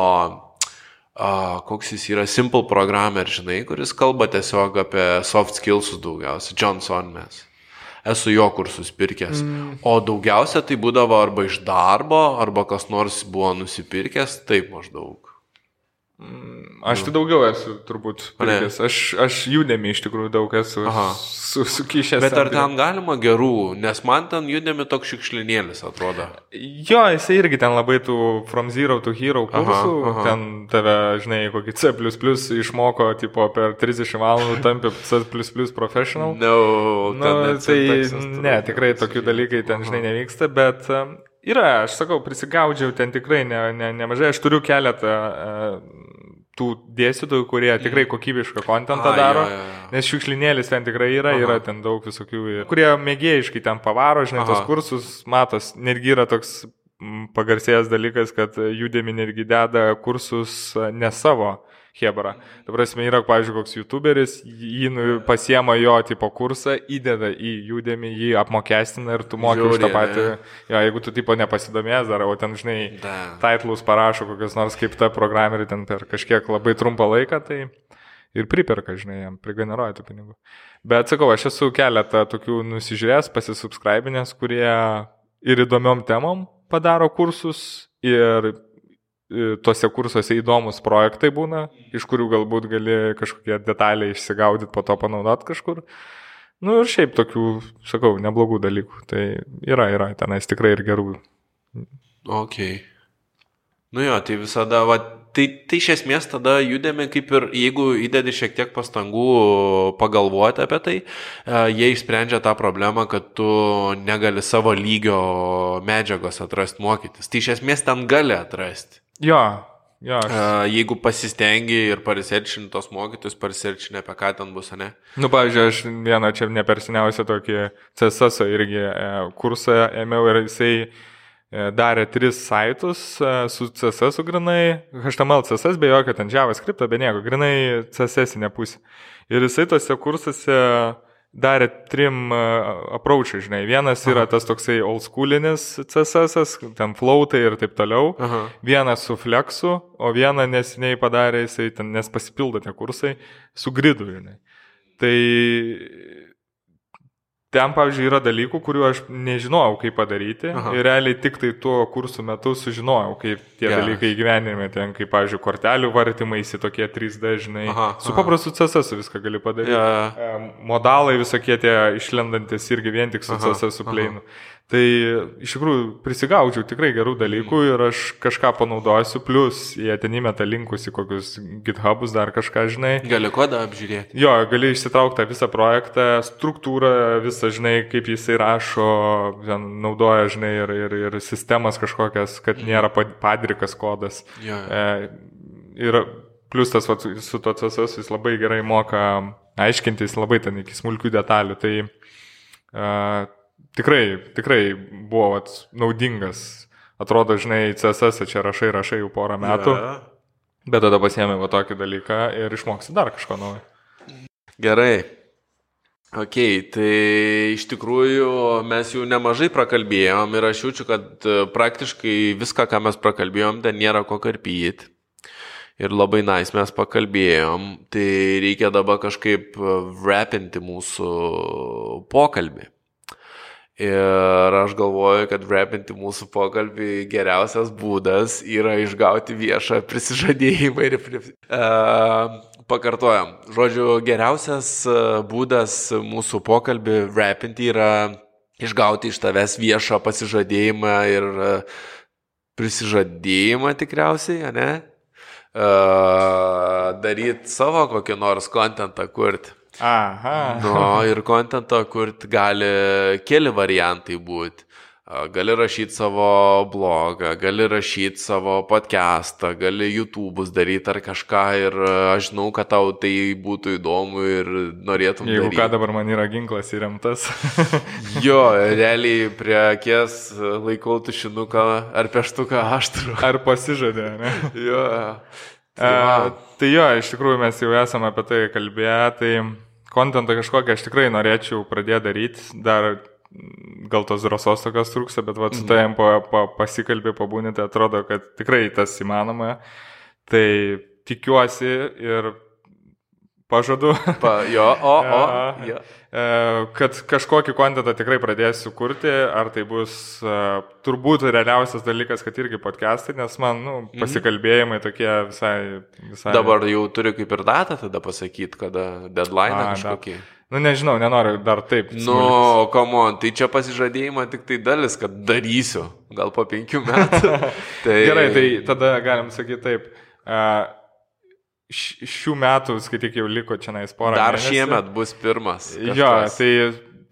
uh, koks jis yra, Simple Programmer, žinai, kuris kalba tiesiog apie soft skillsus daugiausiai, Johnson mes. Esu jo kursus pirkęs. Mm. O daugiausia tai būdavo arba iš darbo, arba kas nors buvo nusipirkęs, taip maždaug. Mm, aš tai daugiau esu turbūt pirkęs. Aš, aš judėmi iš tikrųjų daug esu su, sukišęs. Bet ar ten galima gerų, nes man ten judėmi toks šikšlinėlis atrodo. Jo, jisai irgi ten labai tų From Zero to Hero kursų, aha, aha. ten tave, žinai, kokį C išmoko, tipo, per 30 valandų tampi C professional. No, nu, tai ne, tikrai tokių dalykai ten, žinai, nevyksta, bet um, Yra, aš sakau, prisigaudžiau ten tikrai ne, ne, nemažai, aš turiu keletą uh, tų dėstytojų, kurie tikrai kokybišką kontentą A, daro, jo, jo, jo. nes šiukšlinėlis ten tikrai yra, Aha. yra ten daug visokių, kurie mėgėjiškai ten pavaro, žinai, Aha. tos kursus, matos, netgi yra toks pagarsėjęs dalykas, kad judėmi netgi deda kursus ne savo Hebra. Ta prasme, yra, pavyzdžiui, koks youtuberis, jį nu, pasiema jo tipo kursą, įdeda į judėmį, jį apmokestina ir tu moki už tą patį. Jo, jeigu tu tipo nepasidomės dar, o ten, žinai, titlus parašo kokios nors kaip ta programerį ten per kažkiek labai trumpą laiką, tai ir priperka, žinai, jam prigeneruoja tų pinigų. Bet sakau, aš esu keletą tokių nusižiūrėjęs, pasisubscribinės, kurie ir įdomiom temom padaro kursus ir tuose kursuose įdomus projektai būna, iš kurių galbūt gali kažkokie detaliai išsigaudyti, po to panaudot kažkur. Nu ir šiaip tokių, sakau, neblogų dalykų. Tai yra, yra tenais tikrai ir gerų. Ok. Nu jo, tai visada, va, tai, tai iš esmės tada judėme kaip ir, jeigu įdedi šiek tiek pastangų pagalvoti apie tai, e, jie išsprendžia tą problemą, kad tu negali savo lygio medžiagos atrasti mokytis. Tai iš esmės ten gali atrasti. Jo, jo. Aš... Jeigu pasistengi ir pariserčini tos mokytus, pariserčini apie ką ten bus, ne? Nu, pavyzdžiui, aš vieną čia nepersiniausią tokį CSS irgi e, kursą ėmiau ir jisai e, darė tris saitus e, su CSS grinai, HTML CSS be jokio ten JavaScript, be nieko, grinai CSS nepusė. Ir jisai tose kursuose darė trim apraučiai, žinai. Vienas Aha. yra tas toksai old schoolinis CSS, ten flautai ir taip toliau. Aha. Vienas su flexu, o vieną nesiniai padarė, jisai ten, nes pasipildo tie kursai, su gridu, žinai. Tai ten, pavyzdžiui, yra dalykų, kuriuo aš nežinojau, kaip padaryti. Aha. Ir realiai tik tai tuo kursų metu sužinojau, kaip tie yeah. dalykai gyvenime, ten, kaip, pavyzdžiui, kortelių vartymaisi tokie 3D, žinai. Aha, aha. Su paprastu CSS viską gali padaryti. Yeah. Modalai visokie tie išlendantis irgi vien tik su aha, CSS su pleinu. Tai iš tikrųjų prisigaudžiau tikrai gerų dalykų ir aš kažką panaudosiu, plus jie ten įmeta linkus į kokius GitHubus, dar kažką, žinai. Gali kodą apžiūrėti. Jo, gali išsitraukti visą projektą, struktūrą, visą, žinai, kaip jisai rašo, ten, naudoja, žinai, ir, ir, ir sistemas kažkokias, kad mhm. nėra padrikas kodas. Jo. E, ir plus tas vat, su to CSS jis labai gerai moka aiškintis labai ten iki smulkių detalių. Tai e, tikrai, tikrai buvo vat, naudingas. Atrodo, žinai, CSS čia rašai, rašai jau porą metų. Yeah. Bet tada pasiemi va tokį dalyką ir išmoksi dar kažko naujo. Gerai. Ok, tai iš tikrųjų mes jau nemažai prakalbėjom ir aš jaučiu, kad e, praktiškai viską, ką mes prakalbėjom, ten nėra ko karpyti. Ir labai nais mes pakalbėjom, tai reikia dabar kažkaip wrapinti mūsų pokalbį. Ir aš galvoju, kad repinti mūsų pokalbį geriausias būdas yra išgauti viešą prisižadėjimą ir... Uh, pakartojam. Žodžiu, geriausias e, būdas mūsų pokalbį repinti yra išgauti iš tavęs viešą pasižadėjimą ir e, prisižadėjimą tikriausiai, ne? Uh, daryti savo kokį nors kontentą kurti. Aha. Nu, ir kontentą kurti gali keli variantai būti. Gali rašyti savo blogą, gali rašyti savo podcastą, gali YouTube'us daryti ar kažką ir aš žinau, kad tau tai būtų įdomu ir norėtum. Jeigu daryti. ką dabar man yra ginklas įremtas. jo, realiai prie akies laikau tušinuką ar peštuką aštrų. Ar pasižadė, ne? jo. Tai, A, tai jo, iš tikrųjų mes jau esame apie tai kalbėję, tai kontentą kažkokią aš tikrai norėčiau pradėti daryti, dar gal tos drąsos tokios trūksta, bet va, su mhm. tavim pa, pa, pasikalbė, pabūnė, tai atrodo, kad tikrai tas įmanoma. Tai tikiuosi ir pažadu. Pa, jo, o, o. jo. E, kad kažkokį kontentą tikrai pradėsiu kurti, ar tai bus uh, turbūt realiausias dalykas, kad irgi podcastai, nes man nu, mhm. pasikalbėjimai tokie visai, visai... Dabar jau turiu kaip ir datą tada pasakyti, kada deadline kažkokį. Dat. Nu nežinau, nenoriu dar taip. Nu, komon, tai čia pasižadėjimą tik tai dalis, kad darysiu, gal po penkių metų. tai... Gerai, tai tada galim sakyti taip. Uh, šių metų, skaityk, jau liko čia nais porą. Dar mėnesių. šiemet bus pirmas. Kažkas. Jo, tai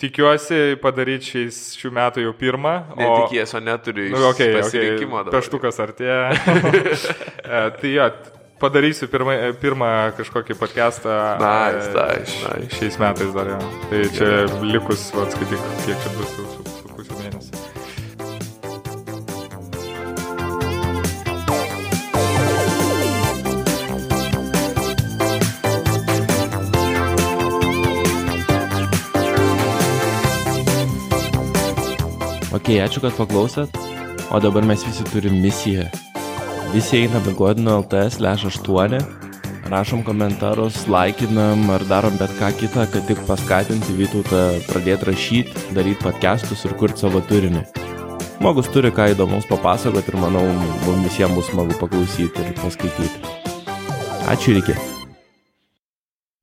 tikiuosi padaryti šiais šių metų jau pirmą. Netikėsiu, neturiu nu, okay, pasirinkimo. Okay. Peštukas artėja. E, tai jo, padarysiu pirmą, pirmą kažkokį podcastą. Nice, nice, nice. Šiais metais dar jau. Tai čia likus, atskaityk, kiek čia bus jau Ok, ačiū, kad paklausėt. O dabar mes visi turim misiją. Visi eina begodino LT slash 8, rašom komentarus, laikinam ar darom bet ką kitą, kad tik paskatinti Vytautą pradėti rašyti, daryti podcastus ir kurti savo turinį. Žmogus turi ką įdomaus papasakoti ir manau, mums visiems bus smagu paklausyti ir paskaityti. Ačiū ir iki.